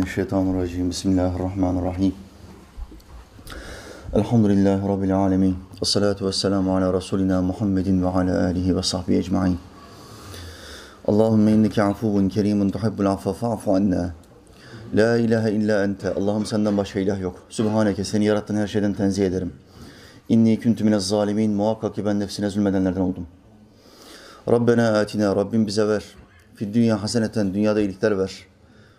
Mineşşeytanirracim. Bismillahirrahmanirrahim. Elhamdülillahi Rabbil alemin. Ve salatu ve selamu ala Resulina Muhammedin ve ala alihi ve sahbihi ecma'in. Allahümme inneke afuvun kerimun tuhibbul affa fa'fu anna. La ilahe illa ente. Allah'ım senden başka ilah yok. Sübhaneke seni yarattığın her şeyden tenzih ederim. İnni küntü minez zalimin. Muhakkak ki ben nefsine zulmedenlerden oldum. Rabbena atina. Rabbim bize ver. Fid dünya haseneten. Dünyada iyilikler ver.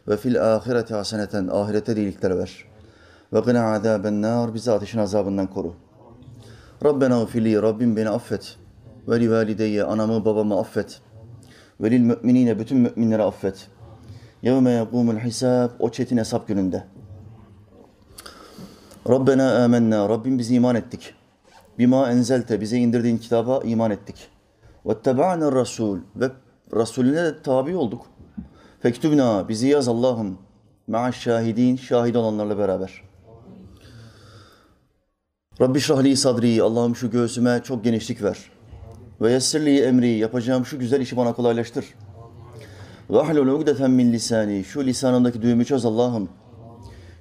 Ve fil ahireti haseneten. Ahirette de iyilikler ver. Ve gına azaben nar. Bizi ateşin azabından koru. Rabbena ufili. Rabbim beni affet. Ve li valideyye. Anamı babamı affet. Ve lil müminine. Bütün müminleri affet. Yevme yekûmul hisab. O çetin hesap gününde. Rabbena amennâ. Rabbim biz iman ettik. Bima enzelte. Bize indirdiğin kitaba iman ettik. Vetteba'ne rasul. Ve Resulüne de tabi olduk. Fektübna. Bizi yaz Allah'ım. Ma'aş şahidin. Şahit olanlarla beraber. Rabbi şrahli sadri. Allah'ım şu göğsüme çok genişlik ver. Ve yessirli emri. Yapacağım şu güzel işi bana kolaylaştır. Vahlul ugdeten min lisani. Şu lisanımdaki düğümü çöz Allah'ım.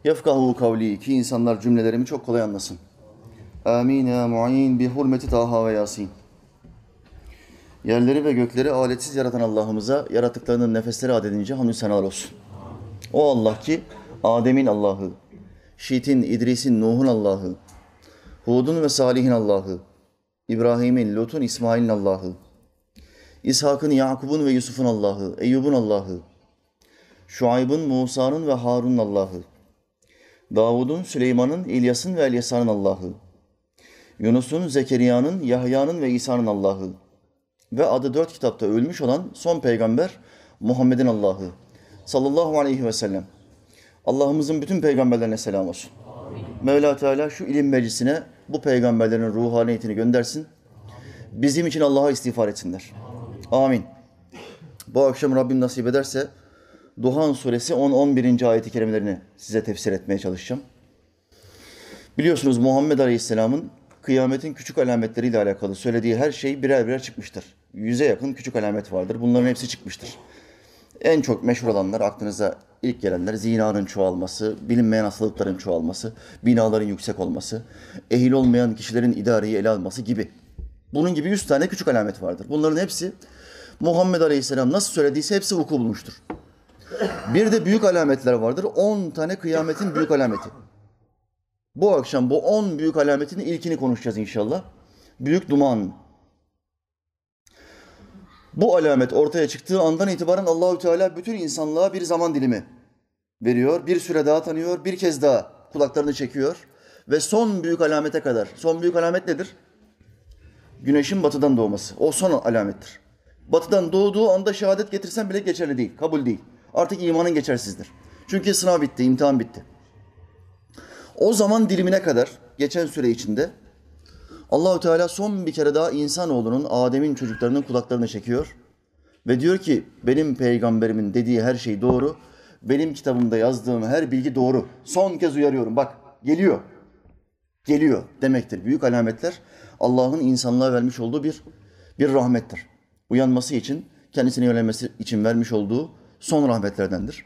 Yefkahu kavli. Ki insanlar cümlelerimi çok kolay anlasın. Amin ya mu'in bi hurmeti Taha ve Yasin. Yerleri ve gökleri aletsiz yaratan Allah'ımıza yaratıklarının nefesleri adedince hamdü senalar olsun. O Allah ki Adem'in Allah'ı, Şit'in, İdris'in, Nuh'un Allah'ı, Hud'un ve Salih'in Allah'ı, İbrahim'in, Lut'un, İsmail'in Allah'ı, İshak'ın, Yakub'un ve Yusuf'un Allah'ı, Eyyub'un Allah'ı, Şuayb'ın, Musa'nın ve Harun'un Allah'ı, Davud'un, Süleyman'ın, İlyas'ın ve Elyasa'nın Allah'ı, Yunus'un, Zekeriya'nın, Yahya'nın ve İsa'nın Allah'ı ve adı dört kitapta ölmüş olan son peygamber Muhammed'in Allah'ı sallallahu aleyhi ve sellem. Allah'ımızın bütün peygamberlerine selam olsun. Mevla Teala şu ilim meclisine bu peygamberlerin ruhaniyetini göndersin. Bizim için Allah'a istiğfar etsinler. Amin. Bu akşam Rabbim nasip ederse Duhan suresi 10-11. ayeti kerimelerini size tefsir etmeye çalışacağım. Biliyorsunuz Muhammed Aleyhisselam'ın kıyametin küçük alametleriyle alakalı söylediği her şey birer birer çıkmıştır. Yüze yakın küçük alamet vardır. Bunların hepsi çıkmıştır. En çok meşhur olanlar aklınıza ilk gelenler zinanın çoğalması, bilinmeyen hastalıkların çoğalması, binaların yüksek olması, ehil olmayan kişilerin idareyi ele alması gibi. Bunun gibi yüz tane küçük alamet vardır. Bunların hepsi Muhammed Aleyhisselam nasıl söylediyse hepsi vuku bulmuştur. Bir de büyük alametler vardır. On tane kıyametin büyük alameti. Bu akşam bu on büyük alametin ilkini konuşacağız inşallah. Büyük duman. Bu alamet ortaya çıktığı andan itibaren Allahü Teala bütün insanlığa bir zaman dilimi veriyor. Bir süre daha tanıyor, bir kez daha kulaklarını çekiyor ve son büyük alamete kadar. Son büyük alamet nedir? Güneşin batıdan doğması. O son alamettir. Batıdan doğduğu anda şehadet getirsen bile geçerli değil, kabul değil. Artık imanın geçersizdir. Çünkü sınav bitti, imtihan bitti. O zaman dilimine kadar geçen süre içinde Allahü Teala son bir kere daha insanoğlunun, Adem'in çocuklarının kulaklarını çekiyor ve diyor ki benim peygamberimin dediği her şey doğru. Benim kitabımda yazdığım her bilgi doğru. Son kez uyarıyorum. Bak geliyor. Geliyor demektir. Büyük alametler Allah'ın insanlığa vermiş olduğu bir bir rahmettir. Uyanması için, kendisini yönelmesi için vermiş olduğu son rahmetlerdendir.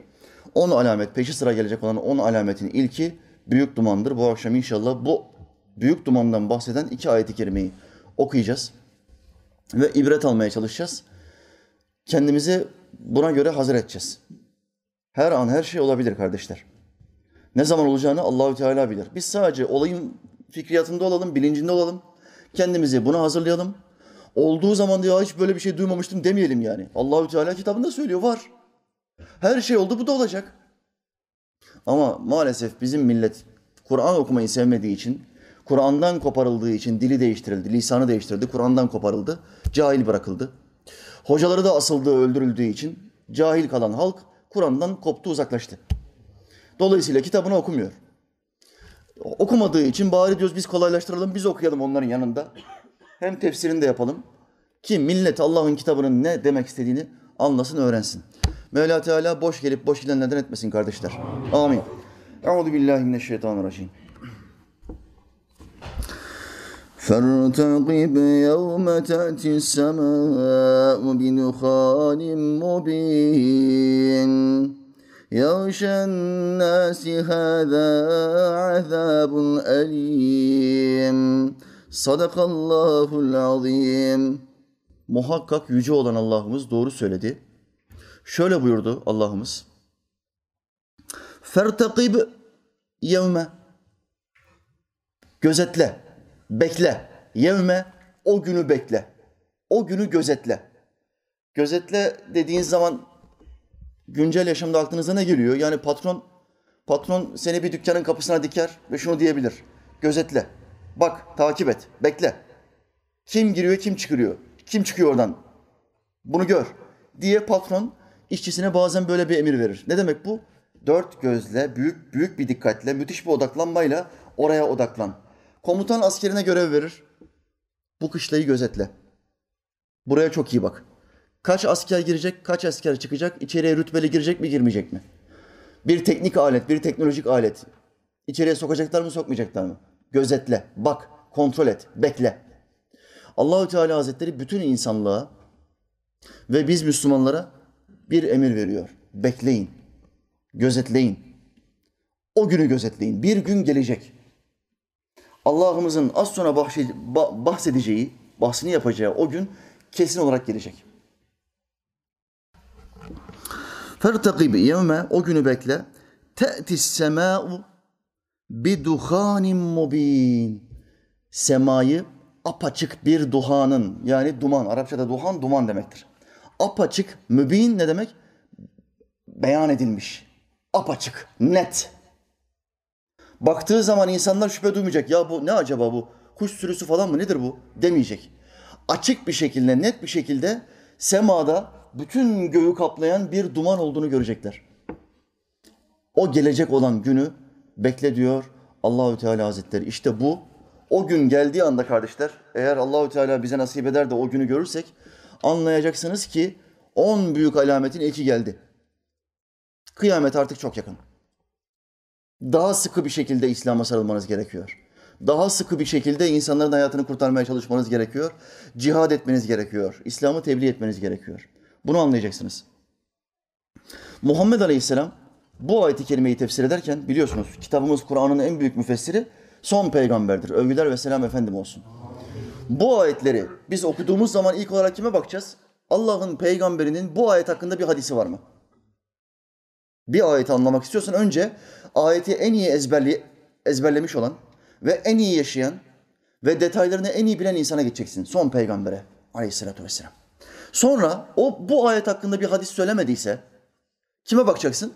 On alamet, peşi sıra gelecek olan on alametin ilki büyük dumandır. Bu akşam inşallah bu büyük dumandan bahseden iki ayeti kerimeyi okuyacağız. Ve ibret almaya çalışacağız. Kendimizi buna göre hazır edeceğiz. Her an her şey olabilir kardeşler. Ne zaman olacağını Allahü Teala bilir. Biz sadece olayın fikriyatında olalım, bilincinde olalım. Kendimizi buna hazırlayalım. Olduğu zaman ya hiç böyle bir şey duymamıştım demeyelim yani. Allahü Teala kitabında söylüyor var. Her şey oldu bu da olacak. Ama maalesef bizim millet Kur'an okumayı sevmediği için, Kur'an'dan koparıldığı için dili değiştirildi, lisanı değiştirildi, Kur'an'dan koparıldı, cahil bırakıldı. Hocaları da asıldığı, öldürüldüğü için cahil kalan halk Kur'an'dan koptu, uzaklaştı. Dolayısıyla kitabını okumuyor. Okumadığı için bari diyoruz biz kolaylaştıralım, biz okuyalım onların yanında. Hem tefsirini de yapalım ki millet Allah'ın kitabının ne demek istediğini anlasın, öğrensin. Mevla Teala boş gelip boş gidenlerden etmesin kardeşler. Amin. Euzu billahi mineşşeytanirracim. فارتقب يوم تأتي السماء بدخان مبين يغشى الناس هذا عذاب أليم صدق الله العظيم Muhakkak yüce olan Allah'ımız doğru söyledi. Şöyle buyurdu Allah'ımız. Fertakib yevme. Gözetle, bekle. Yevme, o günü bekle. O günü gözetle. Gözetle dediğin zaman güncel yaşamda aklınıza ne geliyor? Yani patron patron seni bir dükkanın kapısına diker ve şunu diyebilir. Gözetle. Bak, takip et, bekle. Kim giriyor, kim çıkıyor? Kim çıkıyor oradan? Bunu gör diye patron işçisine bazen böyle bir emir verir. Ne demek bu? Dört gözle, büyük büyük bir dikkatle, müthiş bir odaklanmayla oraya odaklan. Komutan askerine görev verir. Bu kışlayı gözetle. Buraya çok iyi bak. Kaç asker girecek, kaç asker çıkacak, içeriye rütbeli girecek mi, girmeyecek mi? Bir teknik alet, bir teknolojik alet. İçeriye sokacaklar mı, sokmayacaklar mı? Gözetle, bak, kontrol et, bekle. Allahü Teala Hazretleri bütün insanlığa ve biz Müslümanlara bir emir veriyor. Bekleyin, gözetleyin. O günü gözetleyin. Bir gün gelecek. Allah'ımızın az sonra bahsedeceği, bahsini yapacağı o gün kesin olarak gelecek. Fertakib yevme o günü bekle. Te'tis semâ'u biduhanin mubin. Semayı apaçık bir duhanın yani duman. Arapçada duhan duman demektir. Apaçık, mübin ne demek? Beyan edilmiş. Apaçık, net. Baktığı zaman insanlar şüphe duymayacak. Ya bu ne acaba bu? Kuş sürüsü falan mı nedir bu? Demeyecek. Açık bir şekilde, net bir şekilde semada bütün göğü kaplayan bir duman olduğunu görecekler. O gelecek olan günü bekle diyor Allahü Teala Hazretleri. İşte bu o gün geldiği anda kardeşler, eğer Allahü Teala bize nasip eder de o günü görürsek anlayacaksınız ki on büyük alametin ilki geldi. Kıyamet artık çok yakın. Daha sıkı bir şekilde İslam'a sarılmanız gerekiyor. Daha sıkı bir şekilde insanların hayatını kurtarmaya çalışmanız gerekiyor. Cihad etmeniz gerekiyor. İslam'ı tebliğ etmeniz gerekiyor. Bunu anlayacaksınız. Muhammed Aleyhisselam bu ayeti kerimeyi tefsir ederken biliyorsunuz kitabımız Kur'an'ın en büyük müfessiri son peygamberdir. Övgüler ve selam efendim olsun. Bu ayetleri biz okuduğumuz zaman ilk olarak kime bakacağız? Allah'ın peygamberinin bu ayet hakkında bir hadisi var mı? Bir ayeti anlamak istiyorsan önce ayeti en iyi ezberli, ezberlemiş olan ve en iyi yaşayan ve detaylarını en iyi bilen insana gideceksin. Son peygambere aleyhissalatü vesselam. Sonra o bu ayet hakkında bir hadis söylemediyse kime bakacaksın?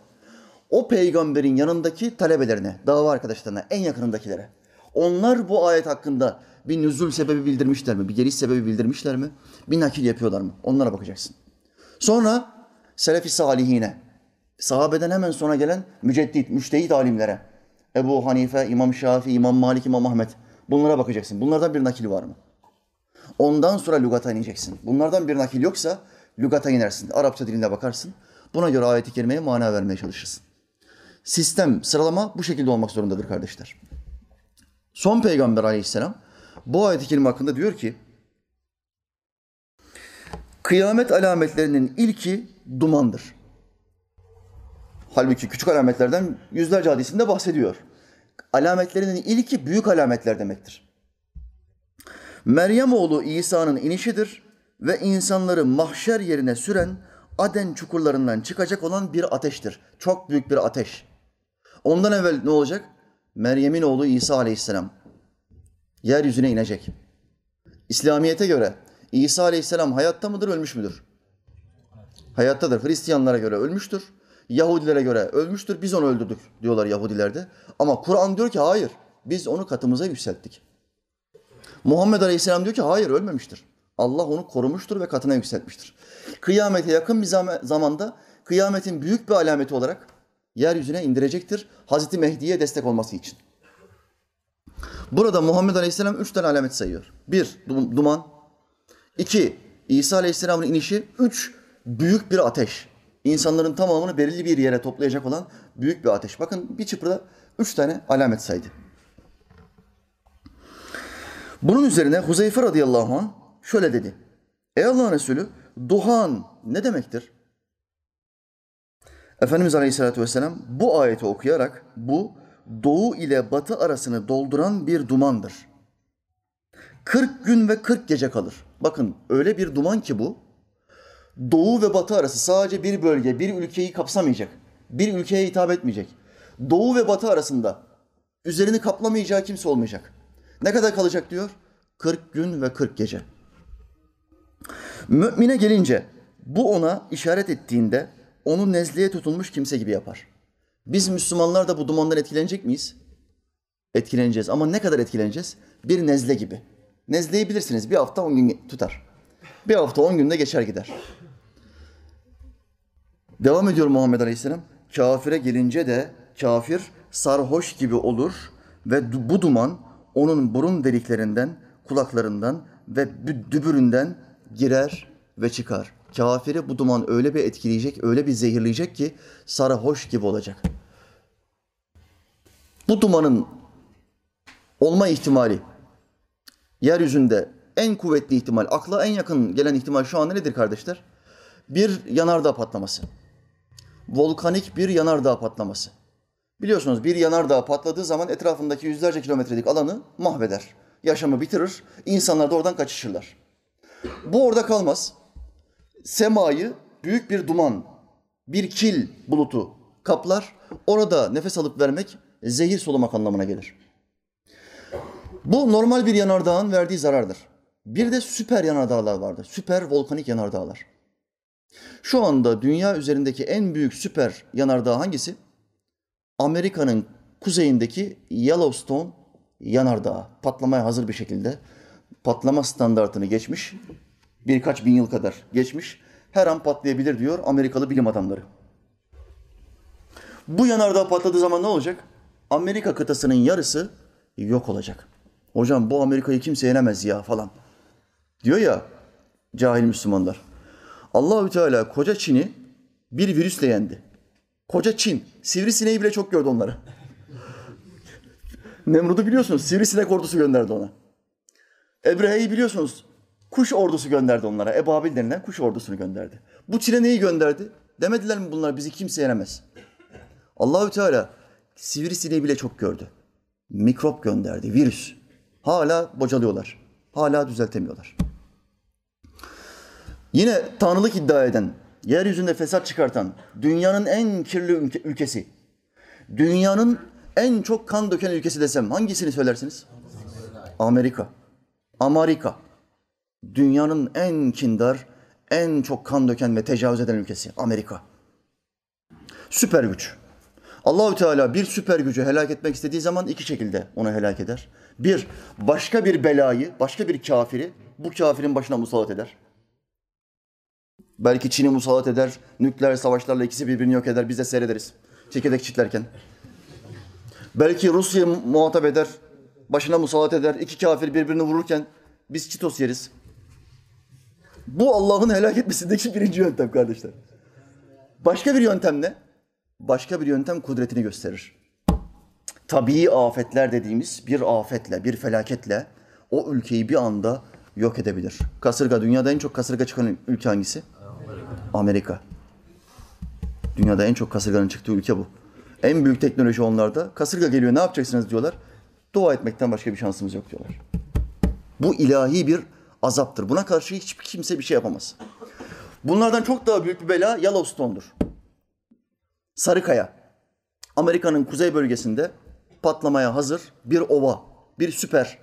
O peygamberin yanındaki talebelerine, dava arkadaşlarına, en yakınındakilere. Onlar bu ayet hakkında bir nüzul sebebi bildirmişler mi? Bir geliş sebebi bildirmişler mi? Bir nakil yapıyorlar mı? Onlara bakacaksın. Sonra Selefi salihine, sahabeden hemen sonra gelen müceddit, müştehit alimlere. Ebu Hanife, İmam Şafii, İmam Malik, İmam Ahmet. Bunlara bakacaksın. Bunlardan bir nakil var mı? Ondan sonra lügata ineceksin. Bunlardan bir nakil yoksa lügata inersin. Arapça dilinde bakarsın. Buna göre ayet-i kerimeye mana vermeye çalışırsın. Sistem, sıralama bu şekilde olmak zorundadır kardeşler. Son peygamber aleyhisselam bu ayet-i kerime hakkında diyor ki kıyamet alametlerinin ilki dumandır. Halbuki küçük alametlerden yüzlerce hadisinde bahsediyor. Alametlerinin ilki büyük alametler demektir. Meryem oğlu İsa'nın inişidir ve insanları mahşer yerine süren Aden çukurlarından çıkacak olan bir ateştir. Çok büyük bir ateş. Ondan evvel ne olacak? Meryem'in oğlu İsa aleyhisselam yeryüzüne inecek. İslamiyete göre İsa aleyhisselam hayatta mıdır, ölmüş müdür? Hayattadır. Hristiyanlara göre ölmüştür. Yahudilere göre ölmüştür. Biz onu öldürdük diyorlar Yahudilerde. Ama Kur'an diyor ki hayır. Biz onu katımıza yükselttik. Muhammed Aleyhisselam diyor ki hayır ölmemiştir. Allah onu korumuştur ve katına yükseltmiştir. Kıyamete yakın bir zamanda kıyametin büyük bir alameti olarak yeryüzüne indirecektir. Hazreti Mehdi'ye destek olması için. Burada Muhammed Aleyhisselam üç tane alamet sayıyor. Bir, duman. İki, İsa Aleyhisselam'ın inişi. Üç, büyük bir ateş. İnsanların tamamını belirli bir yere toplayacak olan büyük bir ateş. Bakın bir çıpırda üç tane alamet saydı. Bunun üzerine Huzeyfe radıyallahu anh şöyle dedi. Ey Allah'ın Resulü, duhan ne demektir? Efendimiz Aleyhisselatü Vesselam bu ayeti okuyarak bu doğu ile batı arasını dolduran bir dumandır. 40 gün ve 40 gece kalır. Bakın öyle bir duman ki bu doğu ve batı arası sadece bir bölge, bir ülkeyi kapsamayacak. Bir ülkeye hitap etmeyecek. Doğu ve batı arasında üzerini kaplamayacağı kimse olmayacak. Ne kadar kalacak diyor? 40 gün ve 40 gece. Mümine gelince bu ona işaret ettiğinde onu nezleye tutulmuş kimse gibi yapar. Biz Müslümanlar da bu dumandan etkilenecek miyiz? Etkileneceğiz ama ne kadar etkileneceğiz? Bir nezle gibi. Nezleyi bilirsiniz bir hafta on gün tutar. Bir hafta on günde geçer gider. Devam ediyor Muhammed Aleyhisselam. Kafire gelince de kafir sarhoş gibi olur ve bu duman onun burun deliklerinden, kulaklarından ve dübüründen girer ve çıkar. Kafiri bu duman öyle bir etkileyecek, öyle bir zehirleyecek ki sarhoş gibi olacak. Bu dumanın olma ihtimali yeryüzünde en kuvvetli ihtimal, akla en yakın gelen ihtimal şu anda nedir kardeşler? Bir yanardağ patlaması. Volkanik bir yanardağ patlaması. Biliyorsunuz bir yanardağ patladığı zaman etrafındaki yüzlerce kilometrelik alanı mahveder. Yaşamı bitirir, insanlar da oradan kaçışırlar. Bu orada kalmaz. Semayı büyük bir duman, bir kil bulutu kaplar. Orada nefes alıp vermek zehir solumak anlamına gelir. Bu normal bir yanardağın verdiği zarardır. Bir de süper yanardağlar vardır. Süper volkanik yanardağlar. Şu anda dünya üzerindeki en büyük süper yanardağ hangisi? Amerika'nın kuzeyindeki Yellowstone yanardağı. Patlamaya hazır bir şekilde patlama standartını geçmiş. Birkaç bin yıl kadar geçmiş. Her an patlayabilir diyor Amerikalı bilim adamları. Bu yanardağ patladığı zaman ne olacak? Amerika kıtasının yarısı yok olacak. Hocam bu Amerika'yı kimse yenemez ya falan. Diyor ya cahil Müslümanlar. Allahü Teala koca Çin'i bir virüsle yendi. Koca Çin. Sivrisineği bile çok gördü onları. Nemrud'u biliyorsunuz. Sivrisinek ordusu gönderdi ona. Ebrehe'yi biliyorsunuz. Kuş ordusu gönderdi onlara. Ebabil denilen kuş ordusunu gönderdi. Bu Çin'e neyi gönderdi? Demediler mi bunlar bizi kimse yenemez. Allahü Teala sivrisineği bile çok gördü. Mikrop gönderdi, virüs. Hala bocalıyorlar. Hala düzeltemiyorlar. Yine tanrılık iddia eden, yeryüzünde fesat çıkartan, dünyanın en kirli ülkesi, dünyanın en çok kan döken ülkesi desem hangisini söylersiniz? Amerika. Amerika. Dünyanın en kindar, en çok kan döken ve tecavüz eden ülkesi Amerika. Süper güç. Allahü Teala bir süper gücü helak etmek istediği zaman iki şekilde onu helak eder. Bir, başka bir belayı, başka bir kafiri bu kafirin başına musallat eder. Belki Çin'i musallat eder, nükleer savaşlarla ikisi birbirini yok eder, biz de seyrederiz. Çekirdek çitlerken. Belki Rusya'yı muhatap eder, başına musallat eder, iki kafir birbirini vururken biz çitos yeriz. Bu Allah'ın helak etmesindeki birinci yöntem kardeşler. Başka bir yöntem ne? Başka bir yöntem kudretini gösterir. Tabii afetler dediğimiz bir afetle, bir felaketle o ülkeyi bir anda yok edebilir. Kasırga, dünyada en çok kasırga çıkan ülke hangisi? Amerika. Dünyada en çok kasırganın çıktığı ülke bu. En büyük teknoloji onlarda. Kasırga geliyor ne yapacaksınız diyorlar. Dua etmekten başka bir şansımız yok diyorlar. Bu ilahi bir azaptır. Buna karşı hiçbir kimse bir şey yapamaz. Bunlardan çok daha büyük bir bela Yellowstone'dur. Sarıkaya. Amerika'nın kuzey bölgesinde patlamaya hazır bir ova, bir süper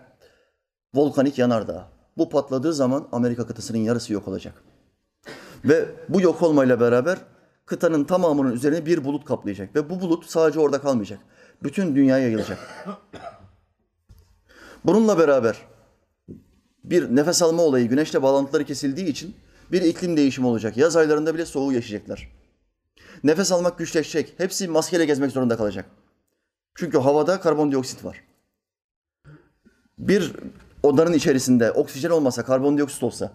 volkanik yanardağ. Bu patladığı zaman Amerika kıtasının yarısı yok olacak. Ve bu yok olmayla beraber kıtanın tamamının üzerine bir bulut kaplayacak. Ve bu bulut sadece orada kalmayacak. Bütün dünyaya yayılacak. Bununla beraber bir nefes alma olayı, güneşle bağlantıları kesildiği için bir iklim değişimi olacak. Yaz aylarında bile soğuğu yaşayacaklar. Nefes almak güçleşecek. Hepsi maskeyle gezmek zorunda kalacak. Çünkü havada karbondioksit var. Bir odanın içerisinde oksijen olmasa, karbondioksit olsa,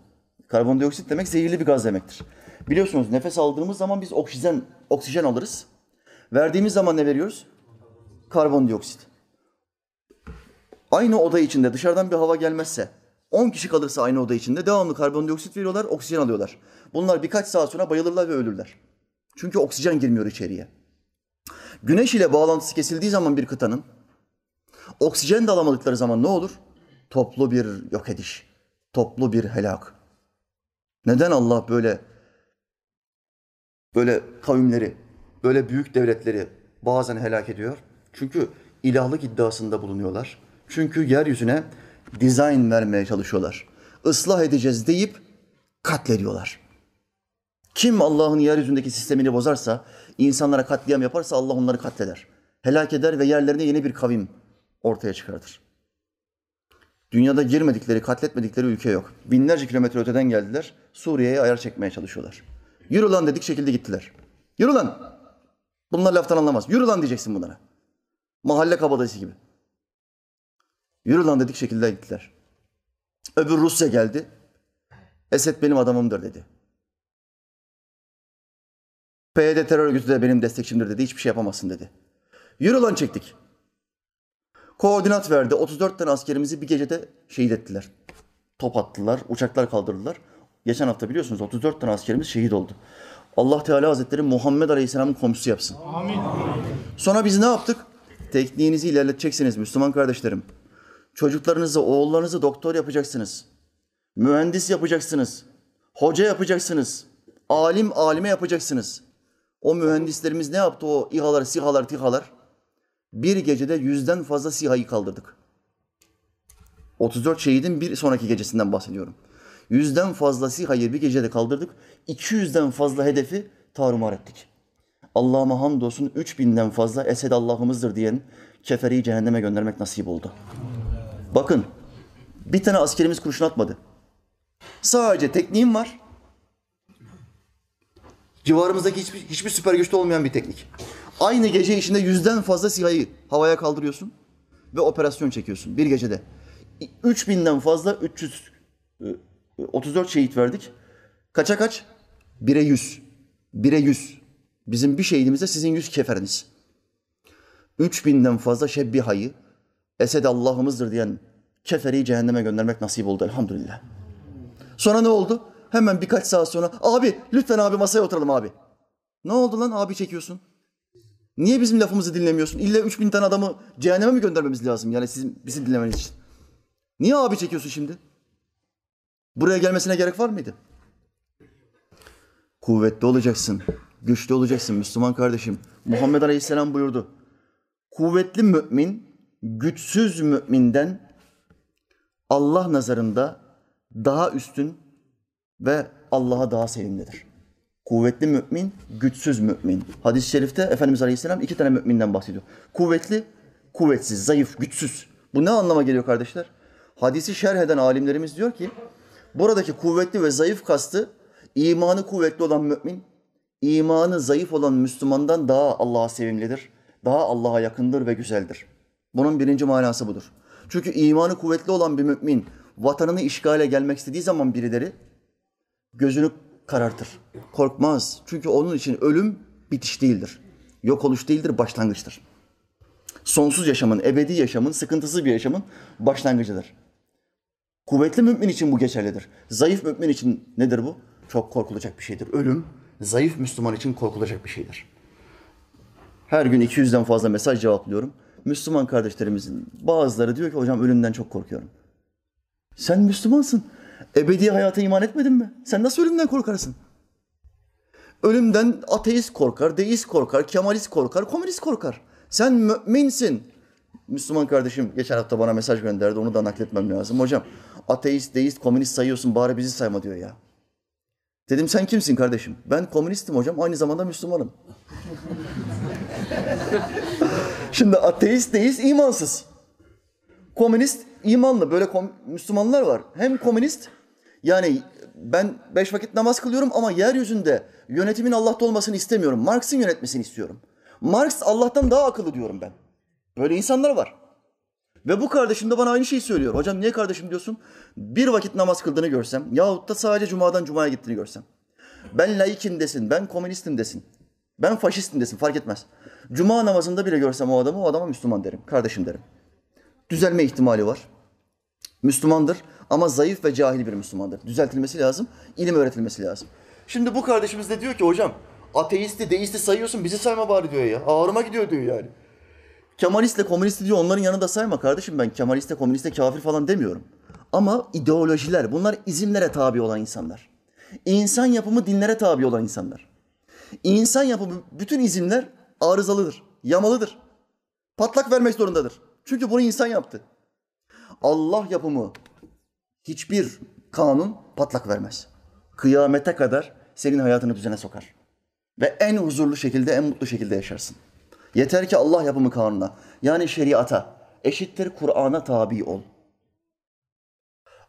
karbondioksit demek zehirli bir gaz demektir. Biliyorsunuz nefes aldığımız zaman biz oksijen oksijen alırız. Verdiğimiz zaman ne veriyoruz? Karbondioksit. Aynı oda içinde dışarıdan bir hava gelmezse 10 kişi kalırsa aynı oda içinde devamlı karbondioksit veriyorlar, oksijen alıyorlar. Bunlar birkaç saat sonra bayılırlar ve ölürler. Çünkü oksijen girmiyor içeriye. Güneş ile bağlantısı kesildiği zaman bir kıtanın oksijen de alamadıkları zaman ne olur? Toplu bir yok ediş, toplu bir helak. Neden Allah böyle böyle kavimleri, böyle büyük devletleri bazen helak ediyor? Çünkü ilahlık iddiasında bulunuyorlar. Çünkü yeryüzüne dizayn vermeye çalışıyorlar. Islah edeceğiz deyip katlediyorlar. Kim Allah'ın yeryüzündeki sistemini bozarsa, insanlara katliam yaparsa Allah onları katleder. Helak eder ve yerlerine yeni bir kavim ortaya çıkartır. Dünyada girmedikleri, katletmedikleri ülke yok. Binlerce kilometre öteden geldiler. Suriye'ye ayar çekmeye çalışıyorlar. Yürü lan dedik şekilde gittiler. Yürü lan. Bunlar laftan anlamaz. Yürü lan diyeceksin bunlara. Mahalle kabadayısı gibi. Yürü lan dedik şekilde gittiler. Öbür Rusya geldi. Esed benim adamımdır dedi. PYD terör örgütü de benim destekçimdir dedi. Hiçbir şey yapamazsın dedi. Yürü lan çektik. Koordinat verdi. 34 tane askerimizi bir gecede şehit ettiler. Top attılar, uçaklar kaldırdılar. Geçen hafta biliyorsunuz 34 tane askerimiz şehit oldu. Allah Teala Hazretleri Muhammed Aleyhisselam'ın komşusu yapsın. Amin. Sonra biz ne yaptık? Tekniğinizi ilerleteceksiniz Müslüman kardeşlerim. Çocuklarınızı, oğullarınızı doktor yapacaksınız. Mühendis yapacaksınız. Hoca yapacaksınız. Alim alime yapacaksınız. O mühendislerimiz ne yaptı o İHA'lar, SİHA'lar, TİHA'lar? Bir gecede yüzden fazla SİHA'yı kaldırdık. 34 şehidin bir sonraki gecesinden bahsediyorum. Yüzden fazla SİHA'yı bir gecede kaldırdık. 200'den fazla hedefi tarumar ettik. Allah'ıma hamdolsun 3000'den fazla Esed Allah'ımızdır diyen keferi cehenneme göndermek nasip oldu. Bakın bir tane askerimiz kurşun atmadı. Sadece tekniğim var. Civarımızdaki hiçbir, hiçbir süper güçte olmayan bir teknik. Aynı gece içinde yüzden fazla SİHA'yı havaya kaldırıyorsun ve operasyon çekiyorsun bir gecede. 3000'den fazla 300 34 şehit verdik. Kaça kaç? Bire 100. Bire 100. Bizim bir şehidimizde sizin 100 keferiniz. 3000'den fazla şebbihayı Esed Allah'ımızdır diyen keferi cehenneme göndermek nasip oldu elhamdülillah. Sonra ne oldu? Hemen birkaç saat sonra abi lütfen abi masaya oturalım abi. Ne oldu lan abi çekiyorsun? Niye bizim lafımızı dinlemiyorsun? İlla 3000 tane adamı cehenneme mi göndermemiz lazım yani sizin bizi dinlemeniz için? Niye abi çekiyorsun şimdi? Buraya gelmesine gerek var mıydı? Kuvvetli olacaksın, güçlü olacaksın Müslüman kardeşim. Muhammed Aleyhisselam buyurdu. Kuvvetli mümin, güçsüz müminden Allah nazarında daha üstün ve Allah'a daha sevimlidir. Kuvvetli mümin, güçsüz mümin. Hadis-i şerifte Efendimiz Aleyhisselam iki tane müminden bahsediyor. Kuvvetli, kuvvetsiz, zayıf, güçsüz. Bu ne anlama geliyor kardeşler? Hadisi şerh eden alimlerimiz diyor ki, buradaki kuvvetli ve zayıf kastı, imanı kuvvetli olan mümin, imanı zayıf olan Müslümandan daha Allah'a sevimlidir, daha Allah'a yakındır ve güzeldir. Bunun birinci manası budur. Çünkü imanı kuvvetli olan bir mümin, vatanını işgale gelmek istediği zaman birileri, gözünü karartır. Korkmaz. Çünkü onun için ölüm bitiş değildir. Yok oluş değildir, başlangıçtır. Sonsuz yaşamın, ebedi yaşamın, sıkıntısız bir yaşamın başlangıcıdır. Kuvvetli mümin için bu geçerlidir. Zayıf mümin için nedir bu? Çok korkulacak bir şeydir. Ölüm, zayıf Müslüman için korkulacak bir şeydir. Her gün 200'den fazla mesaj cevaplıyorum. Müslüman kardeşlerimizin bazıları diyor ki hocam ölümden çok korkuyorum. Sen Müslümansın. Ebedi hayata iman etmedin mi? Sen nasıl ölümden korkarsın? Ölümden ateist korkar, deist korkar, kemalist korkar, komünist korkar. Sen müminsin. Müslüman kardeşim geçen hafta bana mesaj gönderdi. Onu da nakletmem lazım. Hocam ateist, deist, komünist sayıyorsun bari bizi sayma diyor ya. Dedim sen kimsin kardeşim? Ben komünistim hocam. Aynı zamanda Müslümanım. Şimdi ateist, deist, imansız. Komünist, imanlı. Böyle kom- Müslümanlar var. Hem komünist yani ben beş vakit namaz kılıyorum ama yeryüzünde yönetimin Allah'ta olmasını istemiyorum. Marx'ın yönetmesini istiyorum. Marx Allah'tan daha akıllı diyorum ben. Böyle insanlar var. Ve bu kardeşim de bana aynı şeyi söylüyor. Hocam niye kardeşim diyorsun? Bir vakit namaz kıldığını görsem yahut da sadece cumadan cumaya gittiğini görsem. Ben laikim desin, ben komünistim desin. Ben faşistim desin fark etmez. Cuma namazında bile görsem o adamı o adama Müslüman derim. Kardeşim derim. Düzelme ihtimali var. Müslümandır ama zayıf ve cahil bir Müslümandır. Düzeltilmesi lazım, ilim öğretilmesi lazım. Şimdi bu kardeşimiz de diyor ki hocam Ateisti, deisti sayıyorsun bizi sayma bari diyor ya. Ağrıma gidiyor diyor yani. Kemalistle komünisti diyor onların yanında sayma kardeşim ben Kemaliste, komüniste, kafir falan demiyorum. Ama ideolojiler bunlar izimlere tabi olan insanlar. İnsan yapımı dinlere tabi olan insanlar. İnsan yapımı bütün izimler arızalıdır, yamalıdır. Patlak vermek zorundadır. Çünkü bunu insan yaptı. Allah yapımı hiçbir kanun patlak vermez. Kıyamete kadar senin hayatını düzene sokar. Ve en huzurlu şekilde, en mutlu şekilde yaşarsın. Yeter ki Allah yapımı kanuna, yani şeriata, eşittir Kur'an'a tabi ol.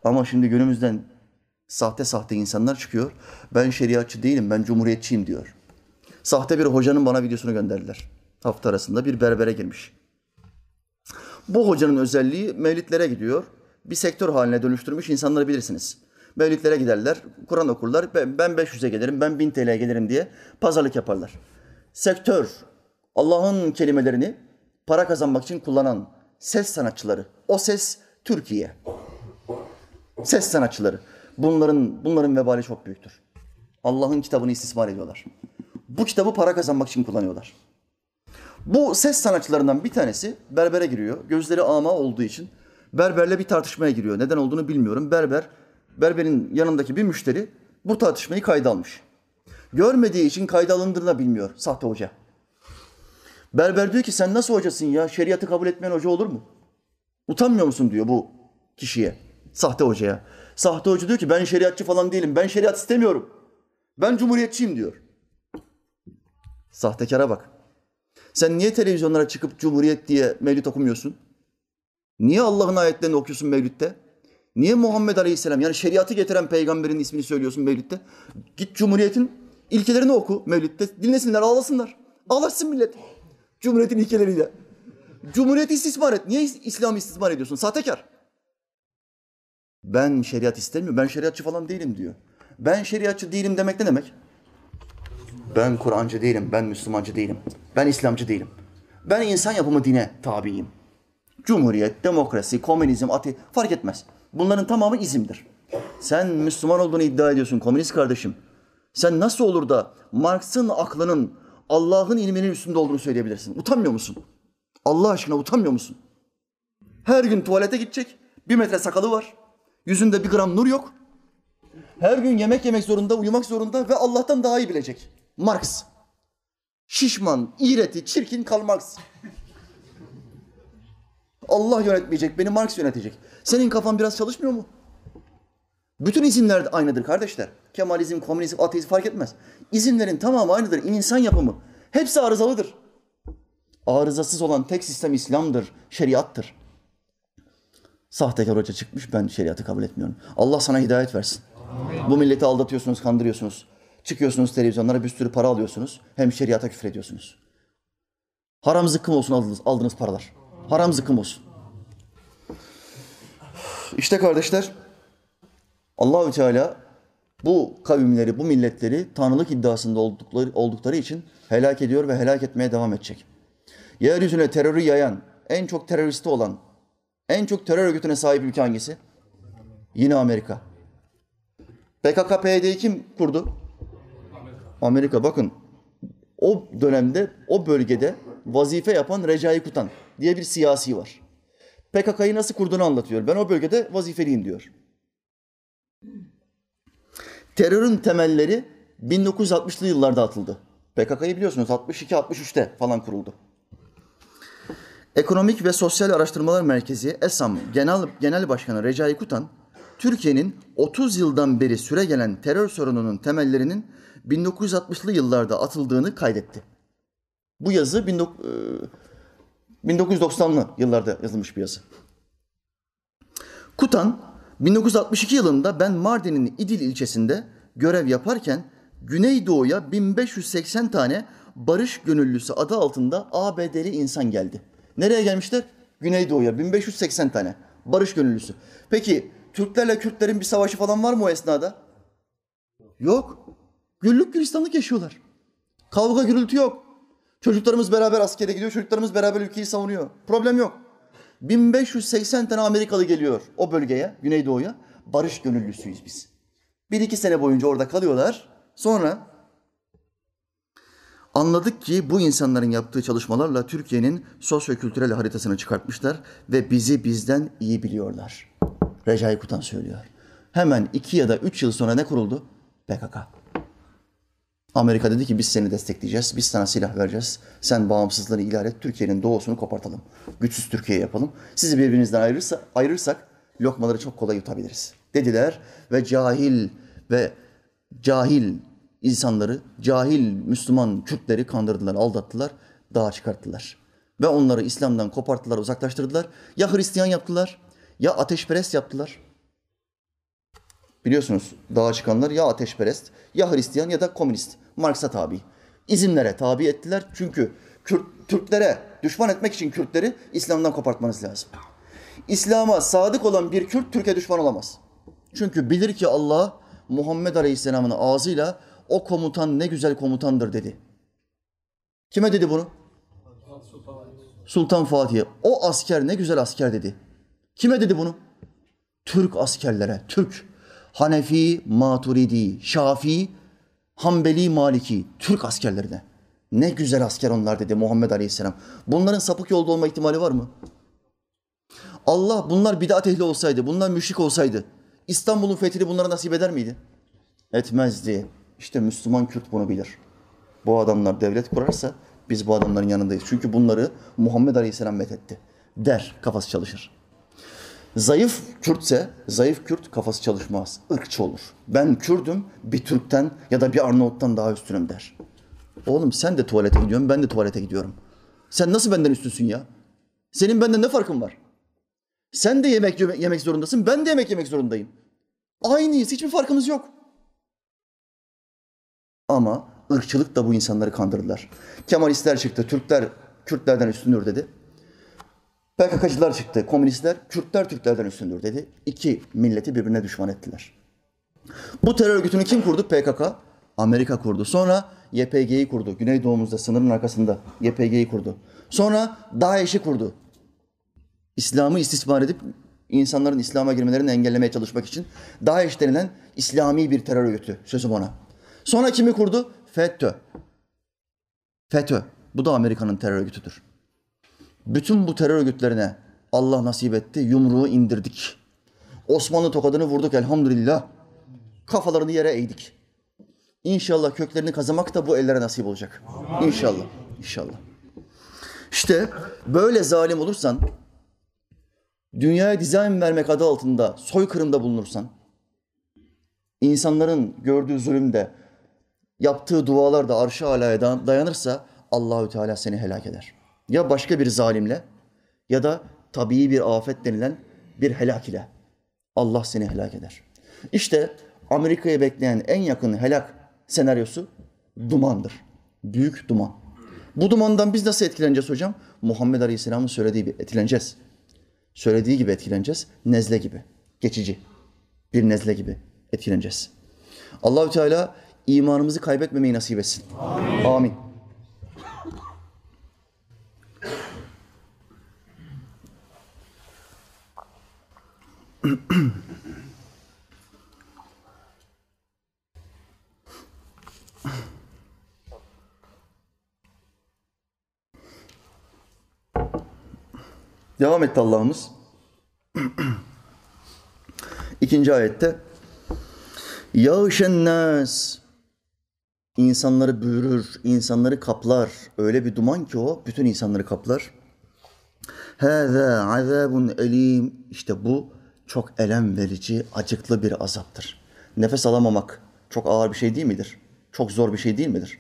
Ama şimdi günümüzden sahte sahte insanlar çıkıyor. Ben şeriatçı değilim, ben cumhuriyetçiyim diyor. Sahte bir hocanın bana videosunu gönderdiler. Hafta arasında bir berbere girmiş. Bu hocanın özelliği mevlitlere gidiyor. Bir sektör haline dönüştürmüş insanları bilirsiniz. Mevlitlere giderler, Kur'an okurlar. Ben, ben 500'e gelirim, ben 1000 TL'ye gelirim diye pazarlık yaparlar. Sektör, Allah'ın kelimelerini para kazanmak için kullanan ses sanatçıları. O ses Türkiye. Ses sanatçıları. Bunların bunların vebali çok büyüktür. Allah'ın kitabını istismar ediyorlar. Bu kitabı para kazanmak için kullanıyorlar. Bu ses sanatçılarından bir tanesi berbere giriyor. Gözleri ama olduğu için berberle bir tartışmaya giriyor. Neden olduğunu bilmiyorum. Berber, berberin yanındaki bir müşteri bu tartışmayı kayda almış. Görmediği için kayda alındığını da bilmiyor sahte hoca. Berber diyor ki sen nasıl hocasın ya? Şeriatı kabul etmeyen hoca olur mu? Utanmıyor musun diyor bu kişiye, sahte hocaya. Sahte hoca diyor ki ben şeriatçı falan değilim. Ben şeriat istemiyorum. Ben cumhuriyetçiyim diyor. Sahtekara bak. Sen niye televizyonlara çıkıp cumhuriyet diye mevlüt okumuyorsun? Niye Allah'ın ayetlerini okuyorsun mevlütte? Niye Muhammed Aleyhisselam yani şeriatı getiren peygamberin ismini söylüyorsun mevlütte? Git cumhuriyetin ilkelerini oku mevlütte. Dinlesinler, ağlasınlar. Ağlasın millet. Cumhuriyetin ilkeleriyle. Cumhuriyeti istismar et. Niye İslam'ı istismar ediyorsun? Sahtekar. Ben şeriat istemiyorum. Ben şeriatçı falan değilim diyor. Ben şeriatçı değilim demek ne demek? Ben Kur'ancı değilim, ben Müslümancı değilim, ben İslamcı değilim. Ben insan yapımı dine tabiyim. Cumhuriyet, demokrasi, komünizm, ati fark etmez. Bunların tamamı izimdir. Sen Müslüman olduğunu iddia ediyorsun komünist kardeşim. Sen nasıl olur da Marx'ın aklının Allah'ın ilminin üstünde olduğunu söyleyebilirsin? Utanmıyor musun? Allah aşkına utanmıyor musun? Her gün tuvalete gidecek, bir metre sakalı var, yüzünde bir gram nur yok. Her gün yemek yemek zorunda, uyumak zorunda ve Allah'tan daha iyi bilecek. Marx. Şişman, iğreti, çirkin Karl Marx. Allah yönetmeyecek, beni Marx yönetecek. Senin kafan biraz çalışmıyor mu? Bütün isimler de aynıdır kardeşler. Kemalizm, komünizm, ateizm fark etmez. İzimlerin tamamı aynıdır. İnsan yapımı. Hepsi arızalıdır. Arızasız olan tek sistem İslam'dır, şeriattır. Sahtekar hoca çıkmış, ben şeriatı kabul etmiyorum. Allah sana hidayet versin. Amin. Bu milleti aldatıyorsunuz, kandırıyorsunuz. Çıkıyorsunuz televizyonlara bir sürü para alıyorsunuz. Hem şeriata küfür ediyorsunuz. Haram zıkkım olsun aldığınız, aldığınız paralar. Haram zıkkım olsun. İşte kardeşler Allahü Teala bu kavimleri, bu milletleri tanrılık iddiasında oldukları, oldukları için helak ediyor ve helak etmeye devam edecek. Yeryüzüne terörü yayan, en çok teröristi olan, en çok terör örgütüne sahip ülke hangisi? Yine Amerika. PKK-PYD'yi kim kurdu? Amerika bakın o dönemde o bölgede vazife yapan Recai Kutan diye bir siyasi var. PKK'yı nasıl kurduğunu anlatıyor. Ben o bölgede vazifeliyim diyor. Terörün temelleri 1960'lı yıllarda atıldı. PKK'yı biliyorsunuz 62-63'te falan kuruldu. Ekonomik ve Sosyal Araştırmalar Merkezi ESAM Genel, Genel Başkanı Recai Kutan, Türkiye'nin 30 yıldan beri süre gelen terör sorununun temellerinin 1960'lı yıllarda atıldığını kaydetti. Bu yazı 1990'lı e, yıllarda yazılmış bir yazı. Kutan 1962 yılında ben Mardin'in İdil ilçesinde görev yaparken Güneydoğu'ya 1580 tane barış gönüllüsü adı altında ABD'li insan geldi. Nereye gelmişler? Güneydoğu'ya 1580 tane barış gönüllüsü. Peki Türklerle Kürtlerin bir savaşı falan var mı o esnada? Yok. Güllük gülistanlık yaşıyorlar. Kavga gürültü yok. Çocuklarımız beraber askere gidiyor, çocuklarımız beraber ülkeyi savunuyor. Problem yok. 1580 tane Amerikalı geliyor o bölgeye, Güneydoğu'ya. Barış gönüllüsüyüz biz. Bir iki sene boyunca orada kalıyorlar. Sonra Anladık ki bu insanların yaptığı çalışmalarla Türkiye'nin sosyo-kültürel haritasını çıkartmışlar ve bizi bizden iyi biliyorlar. Recai Kutan söylüyor. Hemen iki ya da üç yıl sonra ne kuruldu? PKK. Amerika dedi ki biz seni destekleyeceğiz, biz sana silah vereceğiz. Sen bağımsızlığını ilan et, Türkiye'nin doğusunu kopartalım. Güçsüz Türkiye yapalım. Sizi birbirinizden ayırırsa, ayırırsak lokmaları çok kolay yutabiliriz. Dediler ve cahil ve cahil insanları, cahil Müslüman Kürtleri kandırdılar, aldattılar, dağa çıkarttılar. Ve onları İslam'dan koparttılar, uzaklaştırdılar. Ya Hristiyan yaptılar, ya ateşperest yaptılar. Biliyorsunuz dağa çıkanlar ya ateşperest, ya Hristiyan ya da komünist. Marks'a tabi. İzimlere tabi ettiler. Çünkü Kürt, Türklere düşman etmek için Kürtleri İslam'dan kopartmanız lazım. İslam'a sadık olan bir Kürt Türkiye düşman olamaz. Çünkü bilir ki Allah Muhammed Aleyhisselam'ın ağzıyla o komutan ne güzel komutandır dedi. Kime dedi bunu? Sultan Fatih'e. O asker ne güzel asker dedi. Kime dedi bunu? Türk askerlere, Türk. Hanefi, Maturidi, Şafii, Hanbeli, Maliki, Türk askerlerine. Ne güzel asker onlar dedi Muhammed Aleyhisselam. Bunların sapık yolda olma ihtimali var mı? Allah bunlar bidat ehli olsaydı, bunlar müşrik olsaydı İstanbul'un fethini bunlara nasip eder miydi? Etmezdi. İşte Müslüman Kürt bunu bilir. Bu adamlar devlet kurarsa biz bu adamların yanındayız. Çünkü bunları Muhammed Aleyhisselam methetti. Der, kafası çalışır. Zayıf Kürtse, zayıf Kürt kafası çalışmaz. ırkçı olur. Ben Kürdüm, bir Türk'ten ya da bir Arnavut'tan daha üstünüm der. Oğlum sen de tuvalete gidiyorsun, ben de tuvalete gidiyorum. Sen nasıl benden üstünsün ya? Senin benden ne farkın var? Sen de yemek yemek zorundasın, ben de yemek yemek zorundayım. Aynıyız, hiçbir farkımız yok. Ama ırkçılık da bu insanları kandırdılar. Kemalistler çıktı, Türkler Kürtlerden üstündür dedi. PKK'cılar çıktı, komünistler Kürtler Türklerden üstündür dedi. İki milleti birbirine düşman ettiler. Bu terör örgütünü kim kurdu? PKK. Amerika kurdu. Sonra YPG'yi kurdu. Güneydoğumuzda sınırın arkasında YPG'yi kurdu. Sonra DAEŞ'i kurdu. İslam'ı istismar edip insanların İslam'a girmelerini engellemeye çalışmak için DAEŞ denilen İslami bir terör örgütü sözüm ona. Sonra kimi kurdu? FETÖ. FETÖ. Bu da Amerika'nın terör örgütüdür. Bütün bu terör örgütlerine Allah nasip etti. Yumruğu indirdik. Osmanlı tokadını vurduk elhamdülillah. Kafalarını yere eğdik. İnşallah köklerini kazımak da bu ellere nasip olacak. İnşallah. İnşallah. İşte böyle zalim olursan, dünyaya dizayn vermek adı altında soykırımda bulunursan, insanların gördüğü zulümde, yaptığı dualar da arş-ı alaya dayanırsa Allahü Teala seni helak eder. Ya başka bir zalimle ya da tabii bir afet denilen bir helak ile Allah seni helak eder. İşte Amerika'yı bekleyen en yakın helak senaryosu dumandır. Büyük duman. Bu dumandan biz nasıl etkileneceğiz hocam? Muhammed Aleyhisselam'ın söylediği gibi etkileneceğiz. Söylediği gibi etkileneceğiz. Nezle gibi. Geçici. Bir nezle gibi etkileneceğiz. Allahü Teala imanımızı kaybetmemeyi nasip etsin. Amin. Amin. Devam etti Allah'ımız. İkinci ayette Yağışen nas insanları büyürür, insanları kaplar. Öyle bir duman ki o bütün insanları kaplar. Hâzâ azâbun elim. İşte bu çok elem verici, acıklı bir azaptır. Nefes alamamak çok ağır bir şey değil midir? Çok zor bir şey değil midir?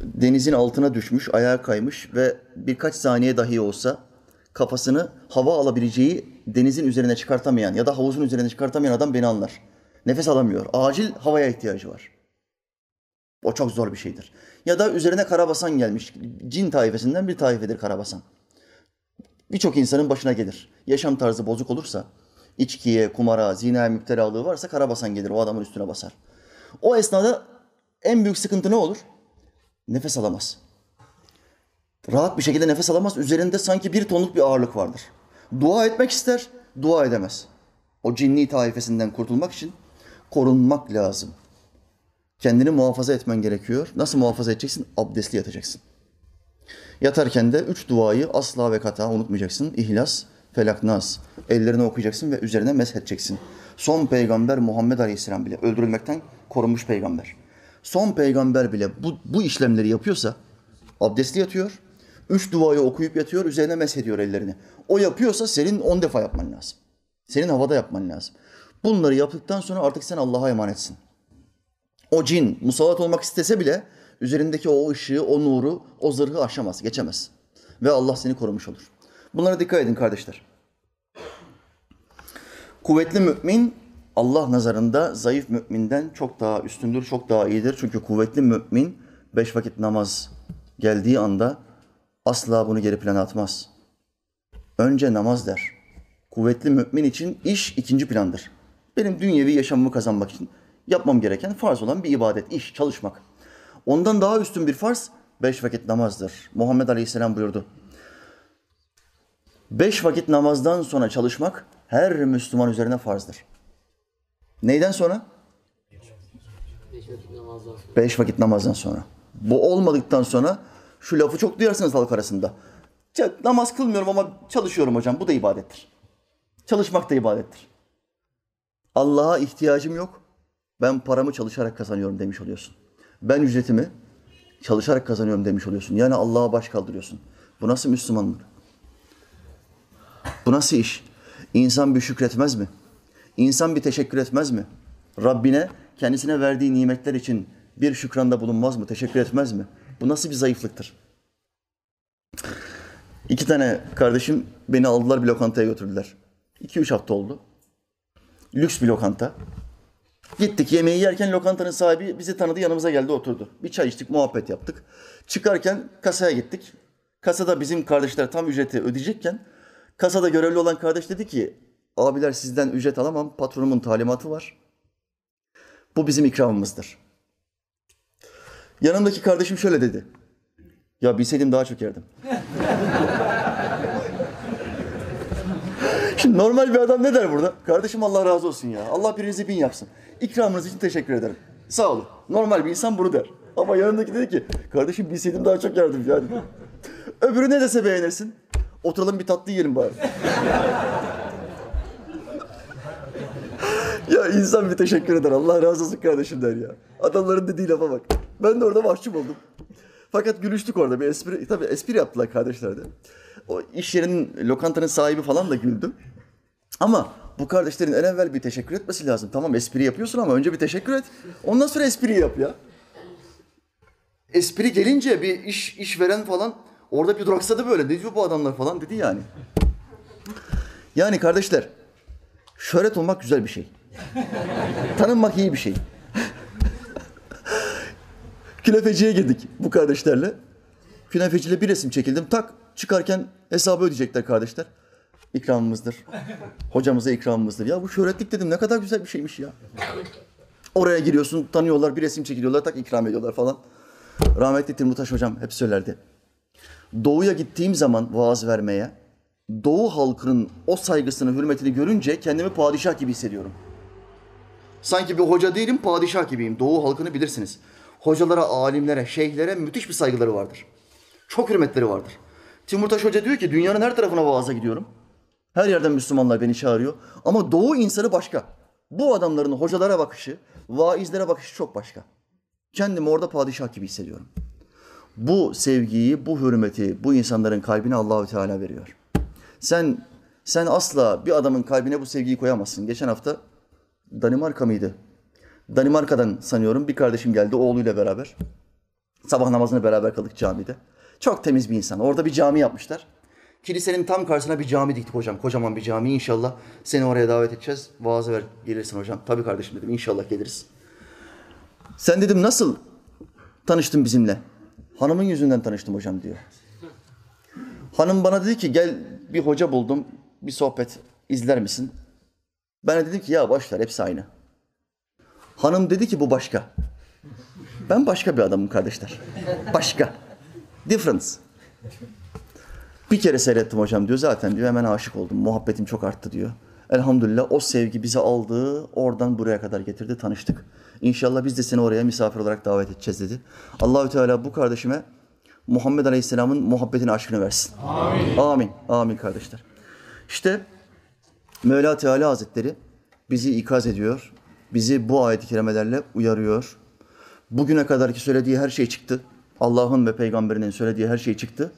Denizin altına düşmüş, ayağa kaymış ve birkaç saniye dahi olsa kafasını hava alabileceği denizin üzerine çıkartamayan ya da havuzun üzerine çıkartamayan adam beni anlar. Nefes alamıyor. Acil havaya ihtiyacı var. O çok zor bir şeydir. Ya da üzerine karabasan gelmiş. Cin taifesinden bir taifedir karabasan. Birçok insanın başına gelir. Yaşam tarzı bozuk olursa, içkiye, kumara, zinaya müptelalığı varsa karabasan gelir. O adamın üstüne basar. O esnada en büyük sıkıntı ne olur? Nefes alamaz. Rahat bir şekilde nefes alamaz. Üzerinde sanki bir tonluk bir ağırlık vardır. Dua etmek ister, dua edemez. O cinni taifesinden kurtulmak için korunmak lazım. Kendini muhafaza etmen gerekiyor. Nasıl muhafaza edeceksin? Abdestli yatacaksın. Yatarken de üç duayı asla ve kata unutmayacaksın. İhlas, Felak, Nas. Ellerini okuyacaksın ve üzerine meshedeceksin. Son peygamber Muhammed Aleyhisselam bile öldürülmekten korunmuş peygamber. Son peygamber bile bu, bu işlemleri yapıyorsa abdestli yatıyor. Üç duayı okuyup yatıyor, üzerine meshediyor ellerini. O yapıyorsa senin on defa yapman lazım. Senin havada yapman lazım. Bunları yaptıktan sonra artık sen Allah'a emanetsin. O cin musallat olmak istese bile üzerindeki o ışığı, o nuru, o zırhı aşamaz, geçemez. Ve Allah seni korumuş olur. Bunlara dikkat edin kardeşler. Kuvvetli mümin Allah nazarında zayıf müminden çok daha üstündür, çok daha iyidir. Çünkü kuvvetli mümin beş vakit namaz geldiği anda asla bunu geri plana atmaz. Önce namaz der. Kuvvetli mümin için iş ikinci plandır. Benim dünyevi yaşamımı kazanmak için yapmam gereken farz olan bir ibadet, iş, çalışmak. Ondan daha üstün bir farz beş vakit namazdır. Muhammed Aleyhisselam buyurdu. Beş vakit namazdan sonra çalışmak her Müslüman üzerine farzdır. Neyden sonra? Beş vakit namazdan sonra. Bu olmadıktan sonra şu lafı çok duyarsınız halk arasında. "Ya, Namaz kılmıyorum ama çalışıyorum hocam. Bu da ibadettir. Çalışmak da ibadettir. Allah'a ihtiyacım yok. Ben paramı çalışarak kazanıyorum demiş oluyorsun. Ben ücretimi çalışarak kazanıyorum demiş oluyorsun. Yani Allah'a baş kaldırıyorsun. Bu nasıl Müslümanlık? Bu nasıl iş? İnsan bir şükretmez mi? İnsan bir teşekkür etmez mi? Rabbine kendisine verdiği nimetler için bir şükranda bulunmaz mı? Teşekkür etmez mi? Bu nasıl bir zayıflıktır? İki tane kardeşim beni aldılar bir lokantaya götürdüler. İki üç hafta oldu. Lüks bir lokanta. Gittik yemeği yerken lokantanın sahibi bizi tanıdı yanımıza geldi oturdu. Bir çay içtik muhabbet yaptık. Çıkarken kasaya gittik. Kasada bizim kardeşler tam ücreti ödeyecekken kasada görevli olan kardeş dedi ki abiler sizden ücret alamam patronumun talimatı var. Bu bizim ikramımızdır. Yanımdaki kardeşim şöyle dedi. Ya bilseydim daha çok yerdim. Şimdi normal bir adam ne der burada? Kardeşim Allah razı olsun ya. Allah birinizi bin yapsın. İkramınız için teşekkür ederim. Sağ olun. Normal bir insan bunu der. Ama yanındaki dedi ki, kardeşim bilseydim daha çok yardım yani. Öbürü ne dese beğenirsin. Oturalım bir tatlı yiyelim bari. ya insan bir teşekkür eder. Allah razı olsun kardeşim der ya. Adamların dediği lafa bak. Ben de orada mahcup oldum. Fakat gülüştük orada. Bir espri, tabii espri yaptılar kardeşler de. O iş yerinin, lokantanın sahibi falan da güldü. Ama bu kardeşlerin en evvel bir teşekkür etmesi lazım. Tamam espri yapıyorsun ama önce bir teşekkür et. Ondan sonra espri yap ya. Espri gelince bir iş işveren falan orada bir duraksadı böyle. Ne diyor bu adamlar falan dedi yani. Yani kardeşler şöhret olmak güzel bir şey. Tanınmak iyi bir şey. Künefeciye girdik bu kardeşlerle. Künefeciyle bir resim çekildim. Tak çıkarken hesabı ödeyecekler kardeşler. İkramımızdır. Hocamıza ikramımızdır. Ya bu şöhretlik dedim ne kadar güzel bir şeymiş ya. Oraya giriyorsun, tanıyorlar, bir resim çekiliyorlar, tak ikram ediyorlar falan. Rahmetli Timurtaş hocam hep söylerdi. Doğuya gittiğim zaman vaaz vermeye, Doğu halkının o saygısını, hürmetini görünce kendimi padişah gibi hissediyorum. Sanki bir hoca değilim, padişah gibiyim. Doğu halkını bilirsiniz. Hocalara, alimlere, şeyhlere müthiş bir saygıları vardır. Çok hürmetleri vardır. Timurtaş Hoca diyor ki dünyanın her tarafına vaaza gidiyorum. Her yerden Müslümanlar beni çağırıyor. Ama Doğu insanı başka. Bu adamların hocalara bakışı, vaizlere bakışı çok başka. Kendimi orada padişah gibi hissediyorum. Bu sevgiyi, bu hürmeti bu insanların kalbine Allahü Teala veriyor. Sen sen asla bir adamın kalbine bu sevgiyi koyamazsın. Geçen hafta Danimarka mıydı? Danimarka'dan sanıyorum bir kardeşim geldi oğluyla beraber. Sabah namazını beraber kıldık camide. Çok temiz bir insan. Orada bir cami yapmışlar. Kilisenin tam karşısına bir cami diktik hocam. Kocaman bir cami inşallah. Seni oraya davet edeceğiz. Vaazı ver gelirsin hocam. Tabii kardeşim dedim inşallah geliriz. Sen dedim nasıl tanıştın bizimle? Hanımın yüzünden tanıştım hocam diyor. Hanım bana dedi ki gel bir hoca buldum. Bir sohbet izler misin? Ben de dedim ki ya boş ver hepsi aynı. Hanım dedi ki bu başka. Ben başka bir adamım kardeşler. Başka. Difference. Bir kere seyrettim hocam diyor zaten diyor hemen aşık oldum. Muhabbetim çok arttı diyor. Elhamdülillah o sevgi bizi aldı, oradan buraya kadar getirdi, tanıştık. İnşallah biz de seni oraya misafir olarak davet edeceğiz dedi. Allahü Teala bu kardeşime Muhammed Aleyhisselam'ın muhabbetini, aşkını versin. Amin. Amin. Amin kardeşler. İşte Mevla Teala Hazretleri bizi ikaz ediyor. Bizi bu ayet-i kerimelerle uyarıyor. Bugüne kadarki söylediği her şey çıktı. Allah'ın ve peygamberinin söylediği her şey çıktı.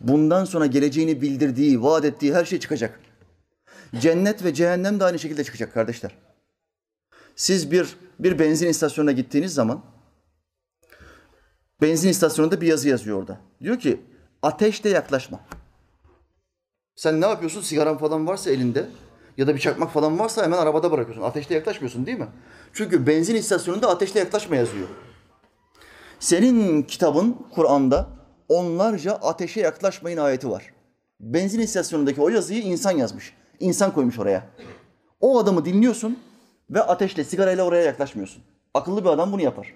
Bundan sonra geleceğini bildirdiği, vaat ettiği her şey çıkacak. Cennet ve cehennem de aynı şekilde çıkacak kardeşler. Siz bir bir benzin istasyonuna gittiğiniz zaman benzin istasyonunda bir yazı yazıyor orada. Diyor ki ateşte yaklaşma. Sen ne yapıyorsun? Sigaran falan varsa elinde ya da bir çakmak falan varsa hemen arabada bırakıyorsun. Ateşte yaklaşmıyorsun değil mi? Çünkü benzin istasyonunda ateşte yaklaşma yazıyor. Senin kitabın Kur'an'da onlarca ateşe yaklaşmayın ayeti var. Benzin istasyonundaki o yazıyı insan yazmış. İnsan koymuş oraya. O adamı dinliyorsun ve ateşle, sigarayla oraya yaklaşmıyorsun. Akıllı bir adam bunu yapar.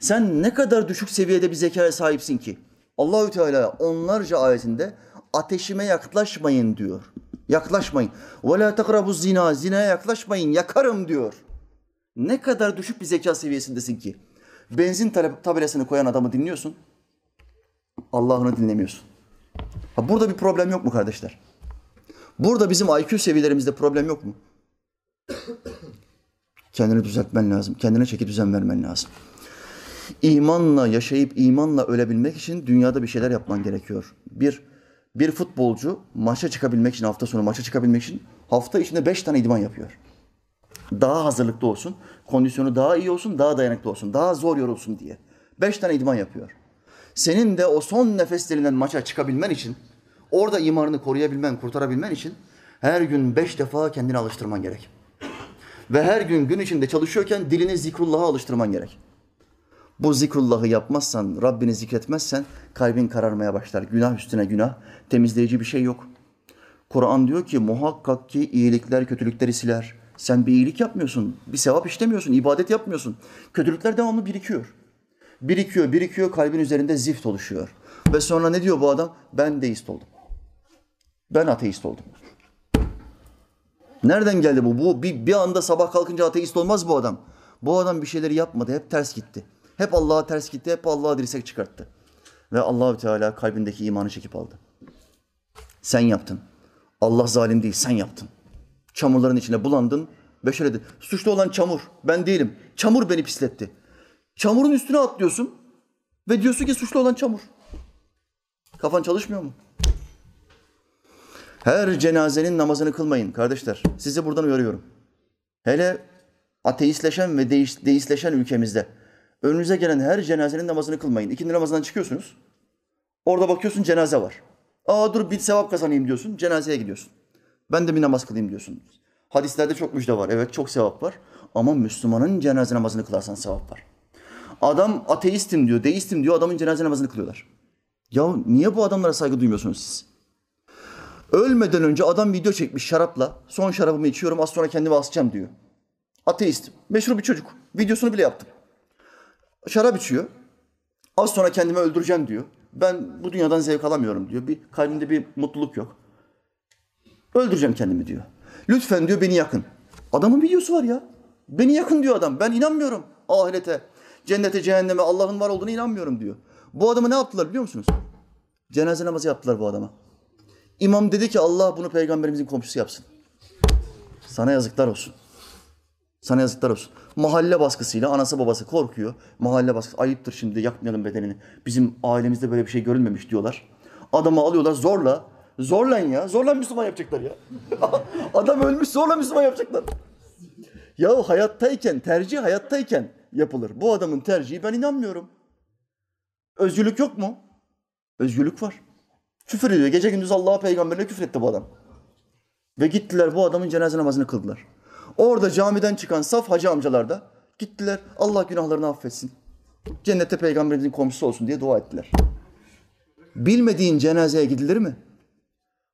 Sen ne kadar düşük seviyede bir zekaya sahipsin ki Allahü Teala onlarca ayetinde ateşime yaklaşmayın diyor. Yaklaşmayın. Ve la takrabu zina. Zinaya yaklaşmayın. Yakarım diyor. Ne kadar düşük bir zeka seviyesindesin ki. Benzin tabelasını koyan adamı dinliyorsun. Allah'ını dinlemiyorsun. Ha, burada bir problem yok mu kardeşler? Burada bizim IQ seviyelerimizde problem yok mu? Kendini düzeltmen lazım. Kendine çeki düzen vermen lazım. İmanla yaşayıp imanla ölebilmek için dünyada bir şeyler yapman gerekiyor. Bir bir futbolcu maça çıkabilmek için hafta sonu maça çıkabilmek için hafta içinde beş tane idman yapıyor. Daha hazırlıklı olsun, kondisyonu daha iyi olsun, daha dayanıklı olsun, daha zor yorulsun diye. Beş tane idman yapıyor. Senin de o son nefeslerinden maça çıkabilmen için, orada imanını koruyabilmen, kurtarabilmen için her gün beş defa kendini alıştırman gerek. Ve her gün gün içinde çalışıyorken dilini zikrullah'a alıştırman gerek. Bu zikrullahı yapmazsan, Rabbini zikretmezsen kalbin kararmaya başlar. Günah üstüne günah, temizleyici bir şey yok. Kur'an diyor ki muhakkak ki iyilikler kötülükleri siler. Sen bir iyilik yapmıyorsun, bir sevap işlemiyorsun, ibadet yapmıyorsun. Kötülükler devamlı birikiyor. Birikiyor, birikiyor, kalbin üzerinde zift oluşuyor. Ve sonra ne diyor bu adam? Ben deist oldum. Ben ateist oldum. Nereden geldi bu? Bu bir, bir anda sabah kalkınca ateist olmaz bu adam. Bu adam bir şeyleri yapmadı, hep ters gitti. Hep Allah'a ters gitti, hep Allah'a dirsek çıkarttı. Ve Allahü Teala kalbindeki imanı çekip aldı. Sen yaptın. Allah zalim değil, sen yaptın. Çamurların içine bulandın de, suçlu olan çamur, ben değilim. Çamur beni pisletti. Çamurun üstüne atlıyorsun ve diyorsun ki suçlu olan çamur. Kafan çalışmıyor mu? Her cenazenin namazını kılmayın kardeşler. Sizi buradan uyarıyorum. Hele ateistleşen ve deistleşen ülkemizde önünüze gelen her cenazenin namazını kılmayın. İkindi namazından çıkıyorsunuz. Orada bakıyorsun cenaze var. Aa dur bir sevap kazanayım diyorsun. Cenazeye gidiyorsun. Ben de bir namaz kılayım diyorsun. Hadislerde çok müjde var. Evet çok sevap var. Ama Müslümanın cenaze namazını kılarsan sevap var. Adam ateistim diyor, deistim diyor. Adamın cenaze namazını kılıyorlar. Ya niye bu adamlara saygı duymuyorsunuz siz? Ölmeden önce adam video çekmiş şarapla. Son şarabımı içiyorum az sonra kendimi asacağım diyor. Ateist. Meşhur bir çocuk. Videosunu bile yaptım. Şarap içiyor. Az sonra kendimi öldüreceğim diyor. Ben bu dünyadan zevk alamıyorum diyor. Bir kalbimde bir mutluluk yok. Öldüreceğim kendimi diyor. Lütfen diyor beni yakın. Adamın videosu var ya. Beni yakın diyor adam. Ben inanmıyorum ahirete, cennete, cehenneme, Allah'ın var olduğunu inanmıyorum diyor. Bu adamı ne yaptılar biliyor musunuz? Cenaze namazı yaptılar bu adama. İmam dedi ki Allah bunu peygamberimizin komşusu yapsın. Sana yazıklar olsun. Sana yazıklar olsun. Mahalle baskısıyla anası babası korkuyor. Mahalle baskısı ayıptır şimdi yakmayalım bedenini. Bizim ailemizde böyle bir şey görülmemiş diyorlar. Adamı alıyorlar zorla. Zorlan ya. Zorla Müslüman yapacaklar ya. Adam ölmüş zorla Müslüman yapacaklar. Ya hayattayken, tercih hayattayken yapılır. Bu adamın tercihi ben inanmıyorum. Özgürlük yok mu? Özgürlük var. Küfür ediyor. Gece gündüz Allah'a peygamberine küfür etti bu adam. Ve gittiler bu adamın cenaze namazını kıldılar. Orada camiden çıkan saf hacı amcalar da gittiler Allah günahlarını affetsin. Cennette peygamberimizin komşusu olsun diye dua ettiler. Bilmediğin cenazeye gidilir mi?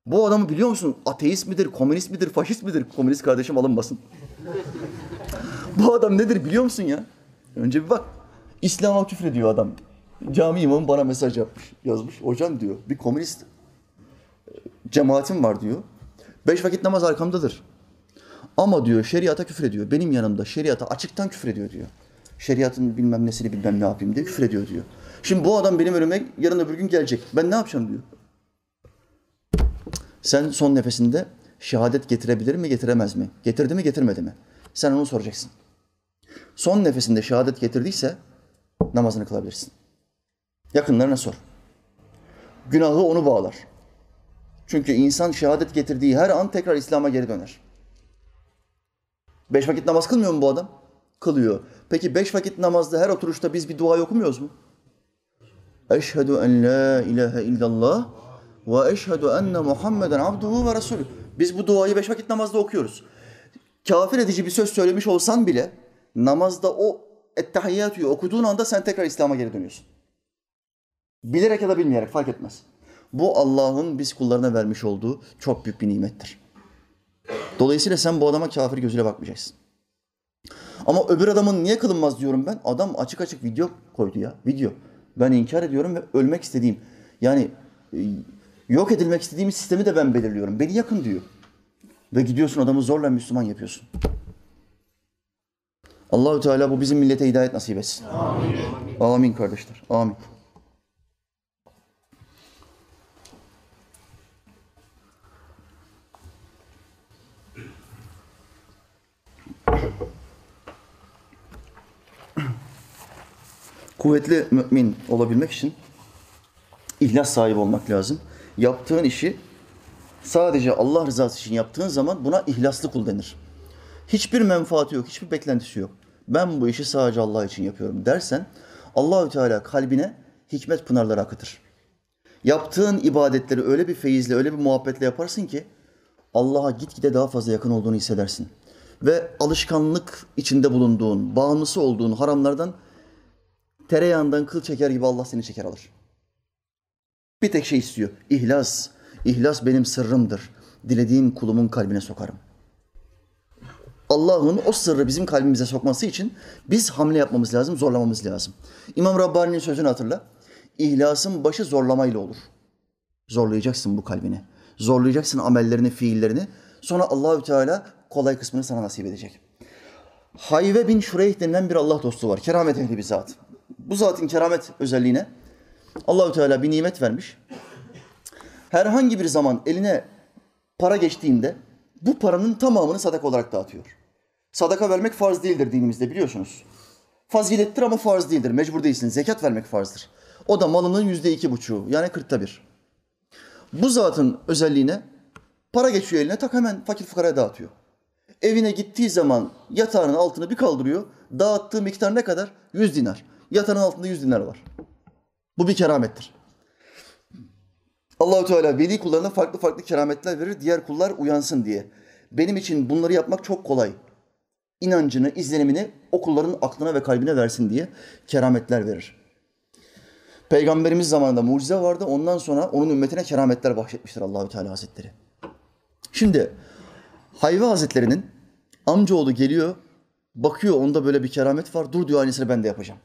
Bu adamı biliyor musun? Ateist midir, komünist midir, faşist midir? Komünist kardeşim alınmasın. Bu adam nedir biliyor musun ya? Önce bir bak. İslam'a küfrediyor adam. Cami imamı bana mesaj yapmış, yazmış. Hocam diyor, bir komünist cemaatim var diyor. Beş vakit namaz arkamdadır. Ama diyor şeriata küfür ediyor. Benim yanımda şeriata açıktan küfür ediyor diyor. Şeriatın bilmem nesini bilmem ne yapayım diye küfür ediyor diyor. Şimdi bu adam benim önüme yarın öbür gün gelecek. Ben ne yapacağım diyor. Sen son nefesinde şehadet getirebilir mi, getiremez mi? Getirdi mi, getirmedi mi? Sen onu soracaksın. Son nefesinde şehadet getirdiyse namazını kılabilirsin. Yakınlarına sor. Günahı onu bağlar. Çünkü insan şehadet getirdiği her an tekrar İslam'a geri döner. Beş vakit namaz kılmıyor mu bu adam? Kılıyor. Peki beş vakit namazda her oturuşta biz bir dua okumuyoruz mu? Eşhedü en la ilahe illallah ve eşhedü enne Muhammeden abduhu ve resulü. Biz bu duayı beş vakit namazda okuyoruz. Kafir edici bir söz söylemiş olsan bile namazda o ettehiyyatüyü okuduğun anda sen tekrar İslam'a geri dönüyorsun. Bilerek ya da bilmeyerek fark etmez. Bu Allah'ın biz kullarına vermiş olduğu çok büyük bir nimettir. Dolayısıyla sen bu adama kafir gözüyle bakmayacaksın. Ama öbür adamın niye kılınmaz diyorum ben. Adam açık açık video koydu ya. Video. Ben inkar ediyorum ve ölmek istediğim yani e, yok edilmek istediğim sistemi de ben belirliyorum. Beni yakın diyor. Ve gidiyorsun adamı zorla Müslüman yapıyorsun. Allahü Teala bu bizim millete hidayet nasip etsin. Amin. Amin kardeşler. Amin. Kuvvetli mümin olabilmek için ihlas sahibi olmak lazım. Yaptığın işi sadece Allah rızası için yaptığın zaman buna ihlaslı kul denir. Hiçbir menfaati yok, hiçbir beklentisi yok. Ben bu işi sadece Allah için yapıyorum dersen Allahü Teala kalbine hikmet pınarları akıtır. Yaptığın ibadetleri öyle bir feyizle, öyle bir muhabbetle yaparsın ki Allah'a gitgide daha fazla yakın olduğunu hissedersin. Ve alışkanlık içinde bulunduğun, bağımlısı olduğun haramlardan tereyağından kıl çeker gibi Allah seni çeker alır. Bir tek şey istiyor. İhlas. İhlas benim sırrımdır. Dilediğim kulumun kalbine sokarım. Allah'ın o sırrı bizim kalbimize sokması için biz hamle yapmamız lazım, zorlamamız lazım. İmam Rabbani'nin sözünü hatırla. İhlasın başı zorlamayla olur. Zorlayacaksın bu kalbini. Zorlayacaksın amellerini, fiillerini. Sonra Allahü Teala kolay kısmını sana nasip edecek. Hayve bin Şureyh denilen bir Allah dostu var. Keramet ehli bir zat. Bu zatın keramet özelliğine Allahü Teala bir nimet vermiş. Herhangi bir zaman eline para geçtiğinde bu paranın tamamını sadaka olarak dağıtıyor. Sadaka vermek farz değildir dinimizde biliyorsunuz. Fazilettir ama farz değildir. Mecbur değilsin. Zekat vermek farzdır. O da malının yüzde iki buçuğu yani kırkta bir. Bu zatın özelliğine para geçiyor eline tak hemen fakir fukaraya dağıtıyor. Evine gittiği zaman yatağının altını bir kaldırıyor. Dağıttığı miktar ne kadar? Yüz dinar. Yatağının altında yüz dinar var. Bu bir keramettir. Allahu Teala veli kullarına farklı farklı kerametler verir. Diğer kullar uyansın diye. Benim için bunları yapmak çok kolay. İnancını, izlenimini o kulların aklına ve kalbine versin diye kerametler verir. Peygamberimiz zamanında mucize vardı. Ondan sonra onun ümmetine kerametler bahşetmiştir Allahü Teala Hazretleri. Şimdi Hayve Hazretleri'nin amcaoğlu geliyor, bakıyor onda böyle bir keramet var. Dur diyor aynısını ben de yapacağım.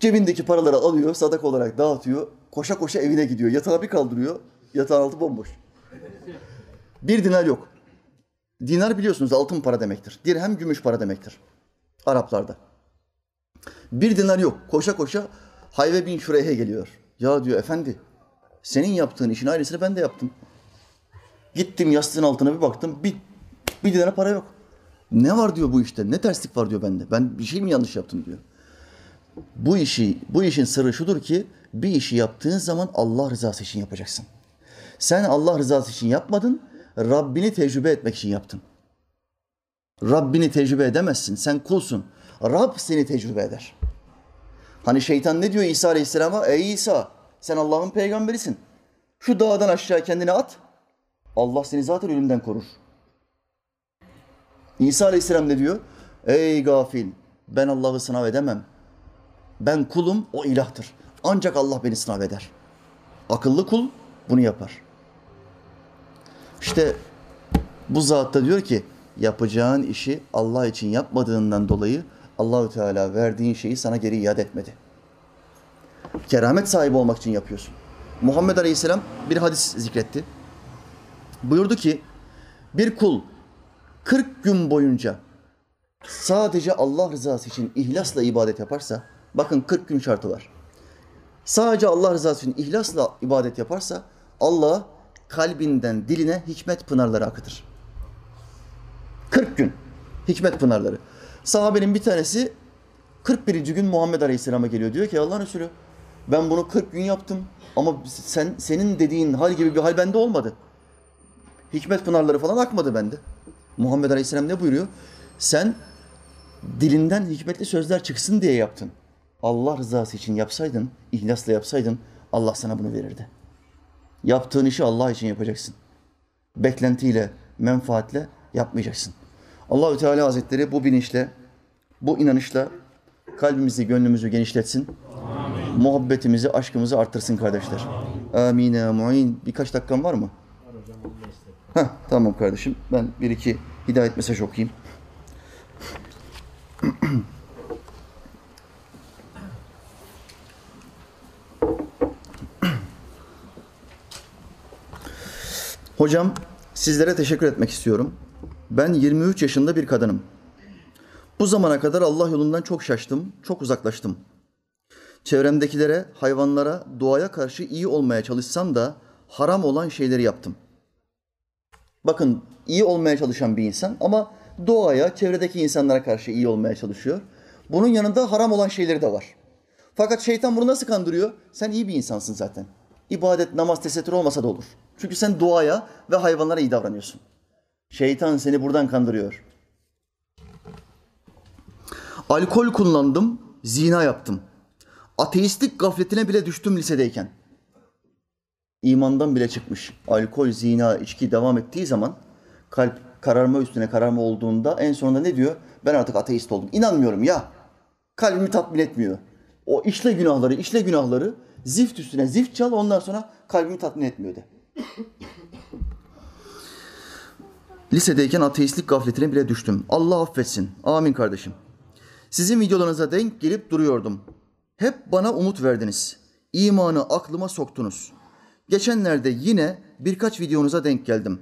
Cebindeki paraları alıyor, sadak olarak dağıtıyor. Koşa koşa evine gidiyor. Yatağı bir kaldırıyor. Yatağın altı bomboş. Bir dinar yok. Dinar biliyorsunuz altın para demektir. Dirhem gümüş para demektir. Araplarda. Bir dinar yok. Koşa koşa Hayve bin Şureyh'e geliyor. Ya diyor efendi senin yaptığın işin aynısını ben de yaptım. Gittim yastığın altına bir baktım. Bir, bir dinar para yok. Ne var diyor bu işte? Ne terslik var diyor bende. Ben bir şey mi yanlış yaptım diyor. Bu işi, bu işin sırrı şudur ki bir işi yaptığın zaman Allah rızası için yapacaksın. Sen Allah rızası için yapmadın, Rabbini tecrübe etmek için yaptın. Rabbini tecrübe edemezsin. Sen kulsun. Rab seni tecrübe eder. Hani şeytan ne diyor İsa Aleyhisselam'a? Ey İsa sen Allah'ın peygamberisin. Şu dağdan aşağı kendini at. Allah seni zaten ölümden korur. İsa Aleyhisselam ne diyor? Ey gafil ben Allah'ı sınav edemem. Ben kulum, o ilahtır. Ancak Allah beni sınav eder. Akıllı kul bunu yapar. İşte bu zat da diyor ki yapacağın işi Allah için yapmadığından dolayı Allahü Teala verdiğin şeyi sana geri iade etmedi. Keramet sahibi olmak için yapıyorsun. Muhammed Aleyhisselam bir hadis zikretti. Buyurdu ki Bir kul 40 gün boyunca sadece Allah rızası için ihlasla ibadet yaparsa, bakın 40 gün şartı var. Sadece Allah rızası için ihlasla ibadet yaparsa Allah kalbinden diline hikmet pınarları akıtır. 40 gün hikmet pınarları. Sahabenin bir tanesi 41. gün Muhammed Aleyhisselam'a geliyor. Diyor ki Allah Resulü ben bunu 40 gün yaptım ama sen senin dediğin hal gibi bir hal bende olmadı. Hikmet pınarları falan akmadı bende. Muhammed Aleyhisselam ne buyuruyor? Sen dilinden hikmetli sözler çıksın diye yaptın. Allah rızası için yapsaydın, ihlasla yapsaydın Allah sana bunu verirdi. Yaptığın işi Allah için yapacaksın. Beklentiyle, menfaatle yapmayacaksın. Allahü Teala Hazretleri bu bilinçle, bu inanışla kalbimizi, gönlümüzü genişletsin. Amin. Muhabbetimizi, aşkımızı arttırsın kardeşler. Amin. Muin. Birkaç dakikan var mı? Heh, tamam kardeşim. Ben bir iki hidayet mesaj okuyayım. Hocam sizlere teşekkür etmek istiyorum. Ben 23 yaşında bir kadınım. Bu zamana kadar Allah yolundan çok şaştım, çok uzaklaştım. Çevremdekilere, hayvanlara, doğaya karşı iyi olmaya çalışsam da haram olan şeyleri yaptım. Bakın iyi olmaya çalışan bir insan ama doğaya, çevredeki insanlara karşı iyi olmaya çalışıyor. Bunun yanında haram olan şeyleri de var. Fakat şeytan bunu nasıl kandırıyor? Sen iyi bir insansın zaten. İbadet, namaz, tesettür olmasa da olur. Çünkü sen doğaya ve hayvanlara iyi davranıyorsun. Şeytan seni buradan kandırıyor. Alkol kullandım, zina yaptım. Ateistlik gafletine bile düştüm lisedeyken. İmandan bile çıkmış. Alkol, zina, içki devam ettiği zaman kalp kararma üstüne kararma olduğunda en sonunda ne diyor? Ben artık ateist oldum. İnanmıyorum ya. Kalbimi tatmin etmiyor. O işle günahları, işle günahları zift üstüne zift çal ondan sonra kalbimi tatmin etmiyor de. Lisedeyken ateistlik gafletine bile düştüm. Allah affetsin. Amin kardeşim. Sizin videolarınıza denk gelip duruyordum. Hep bana umut verdiniz. İmanı aklıma soktunuz. Geçenlerde yine birkaç videonuza denk geldim.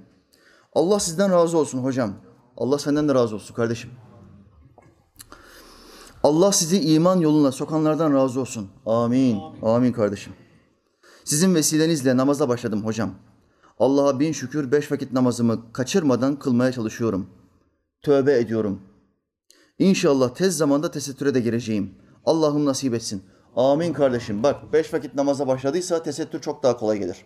Allah sizden razı olsun hocam. Allah senden de razı olsun kardeşim. Allah sizi iman yoluna sokanlardan razı olsun. Amin. Amin, Amin kardeşim. Sizin vesilenizle namaza başladım hocam. Allah'a bin şükür beş vakit namazımı kaçırmadan kılmaya çalışıyorum. Tövbe ediyorum. İnşallah tez zamanda tesettüre de gireceğim. Allah'ım nasip etsin. Amin kardeşim. Bak beş vakit namaza başladıysa tesettür çok daha kolay gelir.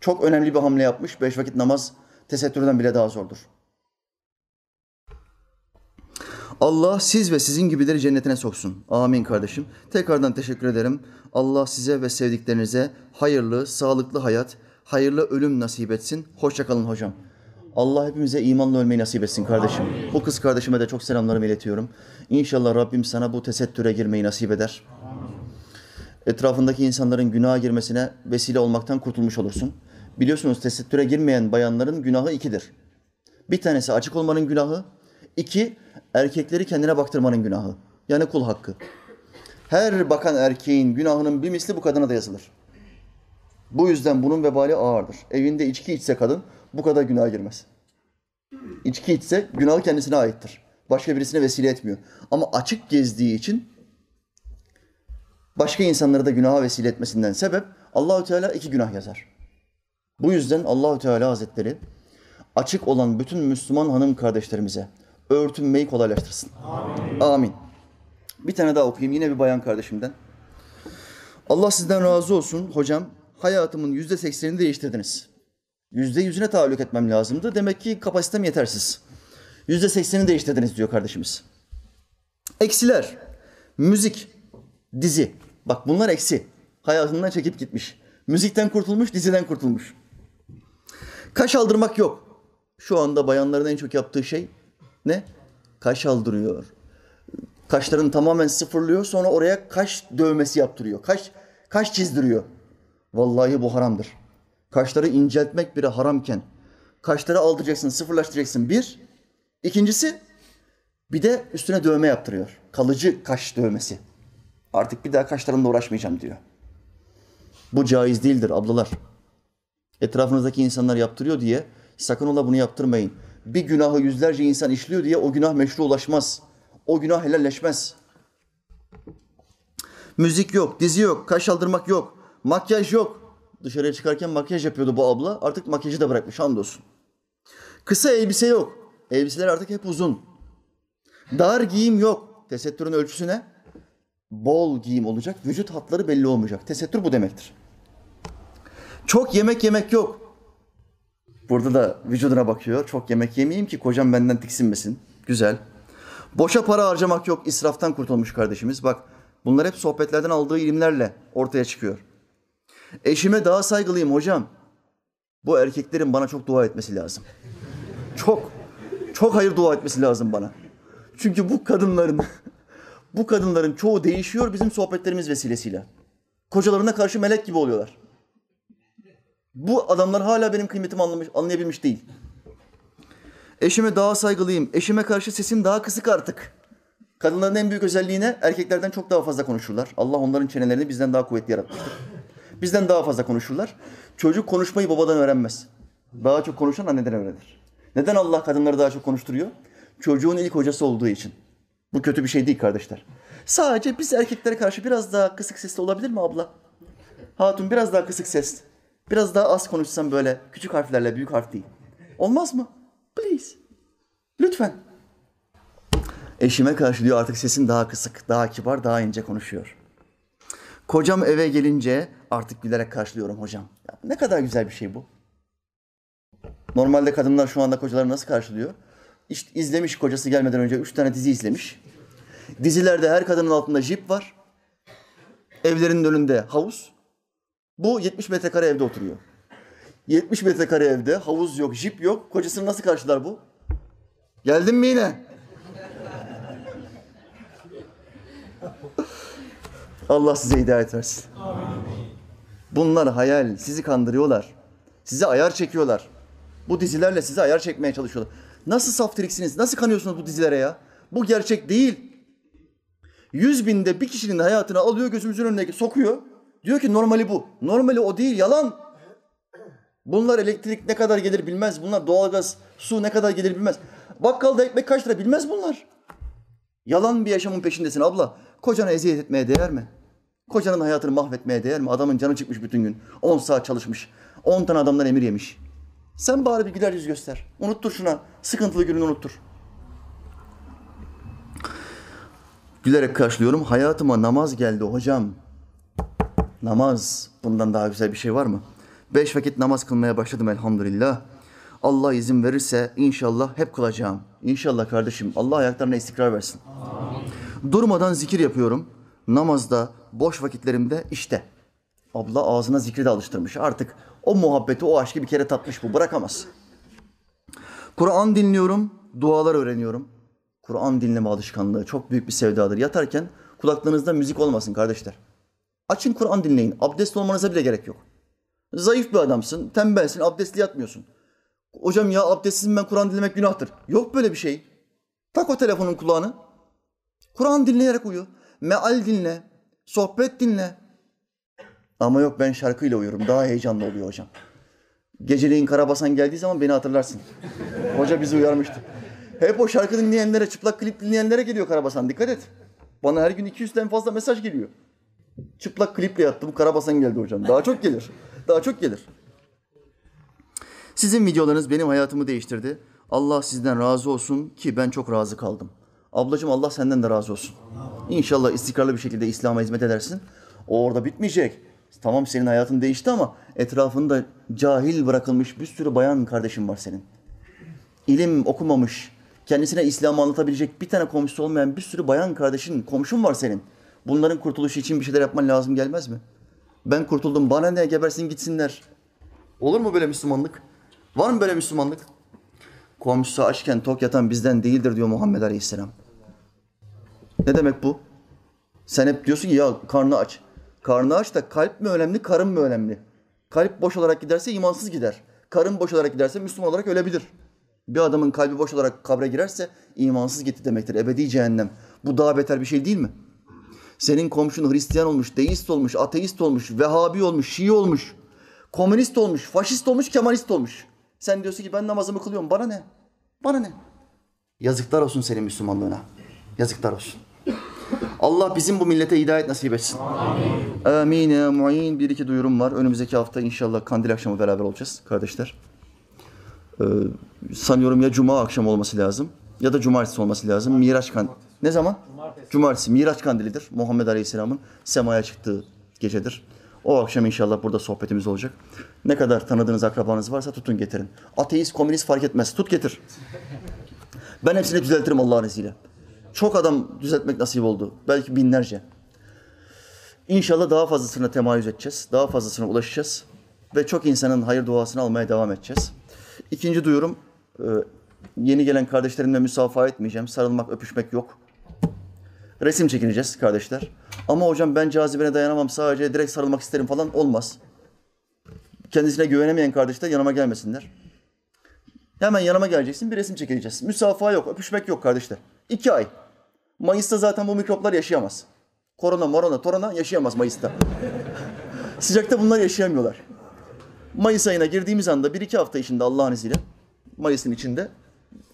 Çok önemli bir hamle yapmış. Beş vakit namaz tesettürden bile daha zordur. Allah siz ve sizin gibileri cennetine soksun. Amin kardeşim. Tekrardan teşekkür ederim. Allah size ve sevdiklerinize hayırlı, sağlıklı hayat, hayırlı ölüm nasip etsin. Hoşçakalın hocam. Allah hepimize imanla ölmeyi nasip etsin kardeşim. Bu kız kardeşime de çok selamlarımı iletiyorum. İnşallah Rabbim sana bu tesettüre girmeyi nasip eder. Etrafındaki insanların günaha girmesine vesile olmaktan kurtulmuş olursun. Biliyorsunuz tesettüre girmeyen bayanların günahı ikidir. Bir tanesi açık olmanın günahı, iki erkekleri kendine baktırmanın günahı. Yani kul hakkı. Her bakan erkeğin günahının bir misli bu kadına da yazılır. Bu yüzden bunun vebali ağırdır. Evinde içki içse kadın bu kadar günah girmez. İçki içse günahı kendisine aittir. Başka birisine vesile etmiyor. Ama açık gezdiği için başka insanları da günaha vesile etmesinden sebep Allahü Teala iki günah yazar. Bu yüzden Allahü Teala Hazretleri açık olan bütün Müslüman hanım kardeşlerimize örtünmeyi kolaylaştırsın. Amin. Amin. Bir tane daha okuyayım yine bir bayan kardeşimden. Allah sizden razı olsun hocam. Hayatımın yüzde seksenini değiştirdiniz. Yüzde yüzüne tahallük etmem lazımdı. Demek ki kapasitem yetersiz. Yüzde seksenini değiştirdiniz diyor kardeşimiz. Eksiler, müzik, dizi. Bak bunlar eksi. Hayatından çekip gitmiş. Müzikten kurtulmuş, diziden kurtulmuş. Kaş aldırmak yok. Şu anda bayanların en çok yaptığı şey ne? Kaş aldırıyor. Kaşlarını tamamen sıfırlıyor. Sonra oraya kaş dövmesi yaptırıyor. Kaş kaş çizdiriyor. Vallahi bu haramdır. Kaşları inceltmek bile haramken kaşları aldıracaksın, sıfırlaştıracaksın bir. İkincisi bir de üstüne dövme yaptırıyor. Kalıcı kaş dövmesi. Artık bir daha kaşlarımla uğraşmayacağım diyor. Bu caiz değildir ablalar. Etrafınızdaki insanlar yaptırıyor diye Sakın ola bunu yaptırmayın. Bir günahı yüzlerce insan işliyor diye o günah meşru ulaşmaz. O günah helalleşmez. Müzik yok, dizi yok, kaş aldırmak yok, makyaj yok. Dışarıya çıkarken makyaj yapıyordu bu abla. Artık makyajı da bırakmış hamdolsun. Kısa elbise yok. Elbiseler artık hep uzun. Dar giyim yok. Tesettürün ölçüsü ne? Bol giyim olacak, vücut hatları belli olmayacak. Tesettür bu demektir. Çok yemek yemek yok. Burada da vücuduna bakıyor. Çok yemek yemeyeyim ki kocam benden tiksinmesin. Güzel. Boşa para harcamak yok. İsraftan kurtulmuş kardeşimiz. Bak bunlar hep sohbetlerden aldığı ilimlerle ortaya çıkıyor. Eşime daha saygılıyım hocam. Bu erkeklerin bana çok dua etmesi lazım. Çok, çok hayır dua etmesi lazım bana. Çünkü bu kadınların, bu kadınların çoğu değişiyor bizim sohbetlerimiz vesilesiyle. Kocalarına karşı melek gibi oluyorlar. Bu adamlar hala benim kıymetimi anlamış, anlayabilmiş değil. Eşime daha saygılıyım. Eşime karşı sesim daha kısık artık. Kadınların en büyük özelliği ne? Erkeklerden çok daha fazla konuşurlar. Allah onların çenelerini bizden daha kuvvetli yaratmıştır. Bizden daha fazla konuşurlar. Çocuk konuşmayı babadan öğrenmez. Daha çok konuşan anneden öğrenir. Neden Allah kadınları daha çok konuşturuyor? Çocuğun ilk hocası olduğu için. Bu kötü bir şey değil kardeşler. Sadece biz erkeklere karşı biraz daha kısık sesli olabilir mi abla? Hatun biraz daha kısık ses. Biraz daha az konuşsan böyle küçük harflerle büyük harf değil. Olmaz mı? Please. Lütfen. Eşime karşı diyor artık sesin daha kısık, daha kibar, daha ince konuşuyor. Kocam eve gelince artık gülerek karşılıyorum hocam. Ya ne kadar güzel bir şey bu. Normalde kadınlar şu anda kocaları nasıl karşılıyor? İşte izlemiş kocası gelmeden önce üç tane dizi izlemiş. Dizilerde her kadının altında jip var. Evlerinin önünde havuz. Bu 70 metrekare evde oturuyor. 70 metrekare evde havuz yok, jip yok. Kocasını nasıl karşılar bu? Geldin mi yine? Allah size hidayet versin. Bunlar hayal. Sizi kandırıyorlar. Size ayar çekiyorlar. Bu dizilerle size ayar çekmeye çalışıyorlar. Nasıl saftiriksiniz? Nasıl kanıyorsunuz bu dizilere ya? Bu gerçek değil. Yüz binde bir kişinin hayatını alıyor gözümüzün önüne sokuyor. Diyor ki normali bu. Normali o değil yalan. Bunlar elektrik ne kadar gelir bilmez. Bunlar doğalgaz, su ne kadar gelir bilmez. Bakkalda ekmek kaç lira bilmez bunlar. Yalan bir yaşamın peşindesin abla. Kocana eziyet etmeye değer mi? Kocanın hayatını mahvetmeye değer mi? Adamın canı çıkmış bütün gün. 10 saat çalışmış. 10 tane adamdan emir yemiş. Sen bari bir güler yüz göster. Unuttur şuna. Sıkıntılı gününü unuttur. Gülerek karşılıyorum. Hayatıma namaz geldi hocam. Namaz. Bundan daha güzel bir şey var mı? Beş vakit namaz kılmaya başladım elhamdülillah. Allah izin verirse inşallah hep kılacağım. İnşallah kardeşim. Allah ayaklarına istikrar versin. Amin. Durmadan zikir yapıyorum. Namazda, boş vakitlerimde işte. Abla ağzına zikri de alıştırmış. Artık o muhabbeti, o aşkı bir kere tatmış bu. Bırakamaz. Kur'an dinliyorum, dualar öğreniyorum. Kur'an dinleme alışkanlığı çok büyük bir sevdadır. Yatarken kulaklarınızda müzik olmasın kardeşler. Açın Kur'an dinleyin. Abdest olmanıza bile gerek yok. Zayıf bir adamsın, tembelsin, abdestli yatmıyorsun. Hocam ya abdestsiz ben Kur'an dinlemek günahtır. Yok böyle bir şey. Tak o telefonun kulağını. Kur'an dinleyerek uyu. Meal dinle. Sohbet dinle. Ama yok ben şarkıyla uyuyorum. Daha heyecanlı oluyor hocam. Geceliğin Karabasan geldiği zaman beni hatırlarsın. Hoca bizi uyarmıştı. Hep o şarkı dinleyenlere, çıplak klip dinleyenlere geliyor Karabasan. Dikkat et. Bana her gün 200'den fazla mesaj geliyor. Çıplak kliple yattım, Karabasan geldi hocam. Daha çok gelir. Daha çok gelir. Sizin videolarınız benim hayatımı değiştirdi. Allah sizden razı olsun ki ben çok razı kaldım. Ablacığım Allah senden de razı olsun. İnşallah istikrarlı bir şekilde İslam'a hizmet edersin. O orada bitmeyecek. Tamam senin hayatın değişti ama etrafında cahil bırakılmış bir sürü bayan kardeşin var senin. İlim okumamış, kendisine İslam'ı anlatabilecek bir tane komşusu olmayan bir sürü bayan kardeşin, komşun var senin. Bunların kurtuluşu için bir şeyler yapman lazım gelmez mi? Ben kurtuldum, bana ne gebersin gitsinler. Olur mu böyle Müslümanlık? Var mı böyle Müslümanlık? Komşusu açken tok yatan bizden değildir diyor Muhammed Aleyhisselam. Ne demek bu? Sen hep diyorsun ki ya karnı aç. Karnı aç da kalp mi önemli, karın mı önemli? Kalp boş olarak giderse imansız gider. Karın boş olarak giderse Müslüman olarak ölebilir. Bir adamın kalbi boş olarak kabre girerse imansız gitti demektir. Ebedi cehennem. Bu daha beter bir şey değil mi? Senin komşun Hristiyan olmuş, deist olmuş, ateist olmuş, Vehhabi olmuş, Şii olmuş, komünist olmuş, faşist olmuş, Kemalist olmuş. Sen diyorsun ki ben namazımı kılıyorum. Bana ne? Bana ne? Yazıklar olsun senin Müslümanlığına. Yazıklar olsun. Allah bizim bu millete hidayet nasip etsin. Amin. Amin ya muin. Bir iki duyurum var. Önümüzdeki hafta inşallah kandil akşamı beraber olacağız kardeşler. Ee, sanıyorum ya cuma akşamı olması lazım ya da cumartesi olması lazım. Miraç kan Ne zaman? Cumartesi. Cumartesi. Miraç kandilidir. Muhammed Aleyhisselam'ın semaya çıktığı gecedir. O akşam inşallah burada sohbetimiz olacak. Ne kadar tanıdığınız akrabanız varsa tutun getirin. Ateist, komünist fark etmez. Tut getir. Ben hepsini düzeltirim Allah'ın izniyle. Çok adam düzeltmek nasip oldu. Belki binlerce. İnşallah daha fazlasına temayüz edeceğiz. Daha fazlasına ulaşacağız. Ve çok insanın hayır duasını almaya devam edeceğiz. İkinci duyurum, e, yeni gelen kardeşlerimle müsafaha etmeyeceğim. Sarılmak, öpüşmek yok. Resim çekineceğiz kardeşler. Ama hocam ben cazibene dayanamam sadece direkt sarılmak isterim falan olmaz. Kendisine güvenemeyen kardeşler yanıma gelmesinler. Hemen yanıma geleceksin bir resim çekileceğiz. Müsafaha yok, öpüşmek yok kardeşler. İki ay. Mayıs'ta zaten bu mikroplar yaşayamaz. Korona, morona, torona yaşayamaz Mayıs'ta. Sıcakta bunlar yaşayamıyorlar. Mayıs ayına girdiğimiz anda bir iki hafta içinde Allah'ın izniyle Mayıs'ın içinde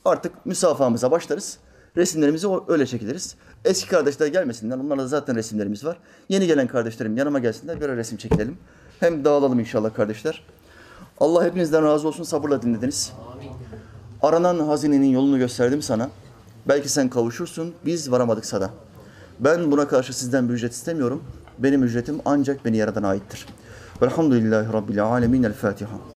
artık müsafahamıza başlarız. Resimlerimizi öyle çekiliriz. Eski kardeşler gelmesinler. Onlarla zaten resimlerimiz var. Yeni gelen kardeşlerim yanıma gelsinler. Bir resim çekilelim. Hem dağılalım inşallah kardeşler. Allah hepinizden razı olsun. Sabırla dinlediniz. Aranan hazinenin yolunu gösterdim sana. Belki sen kavuşursun. Biz varamadık sana. Ben buna karşı sizden bir ücret istemiyorum. Benim ücretim ancak beni yaradan aittir. Velhamdülillahi Rabbil alemin. El Fatiha.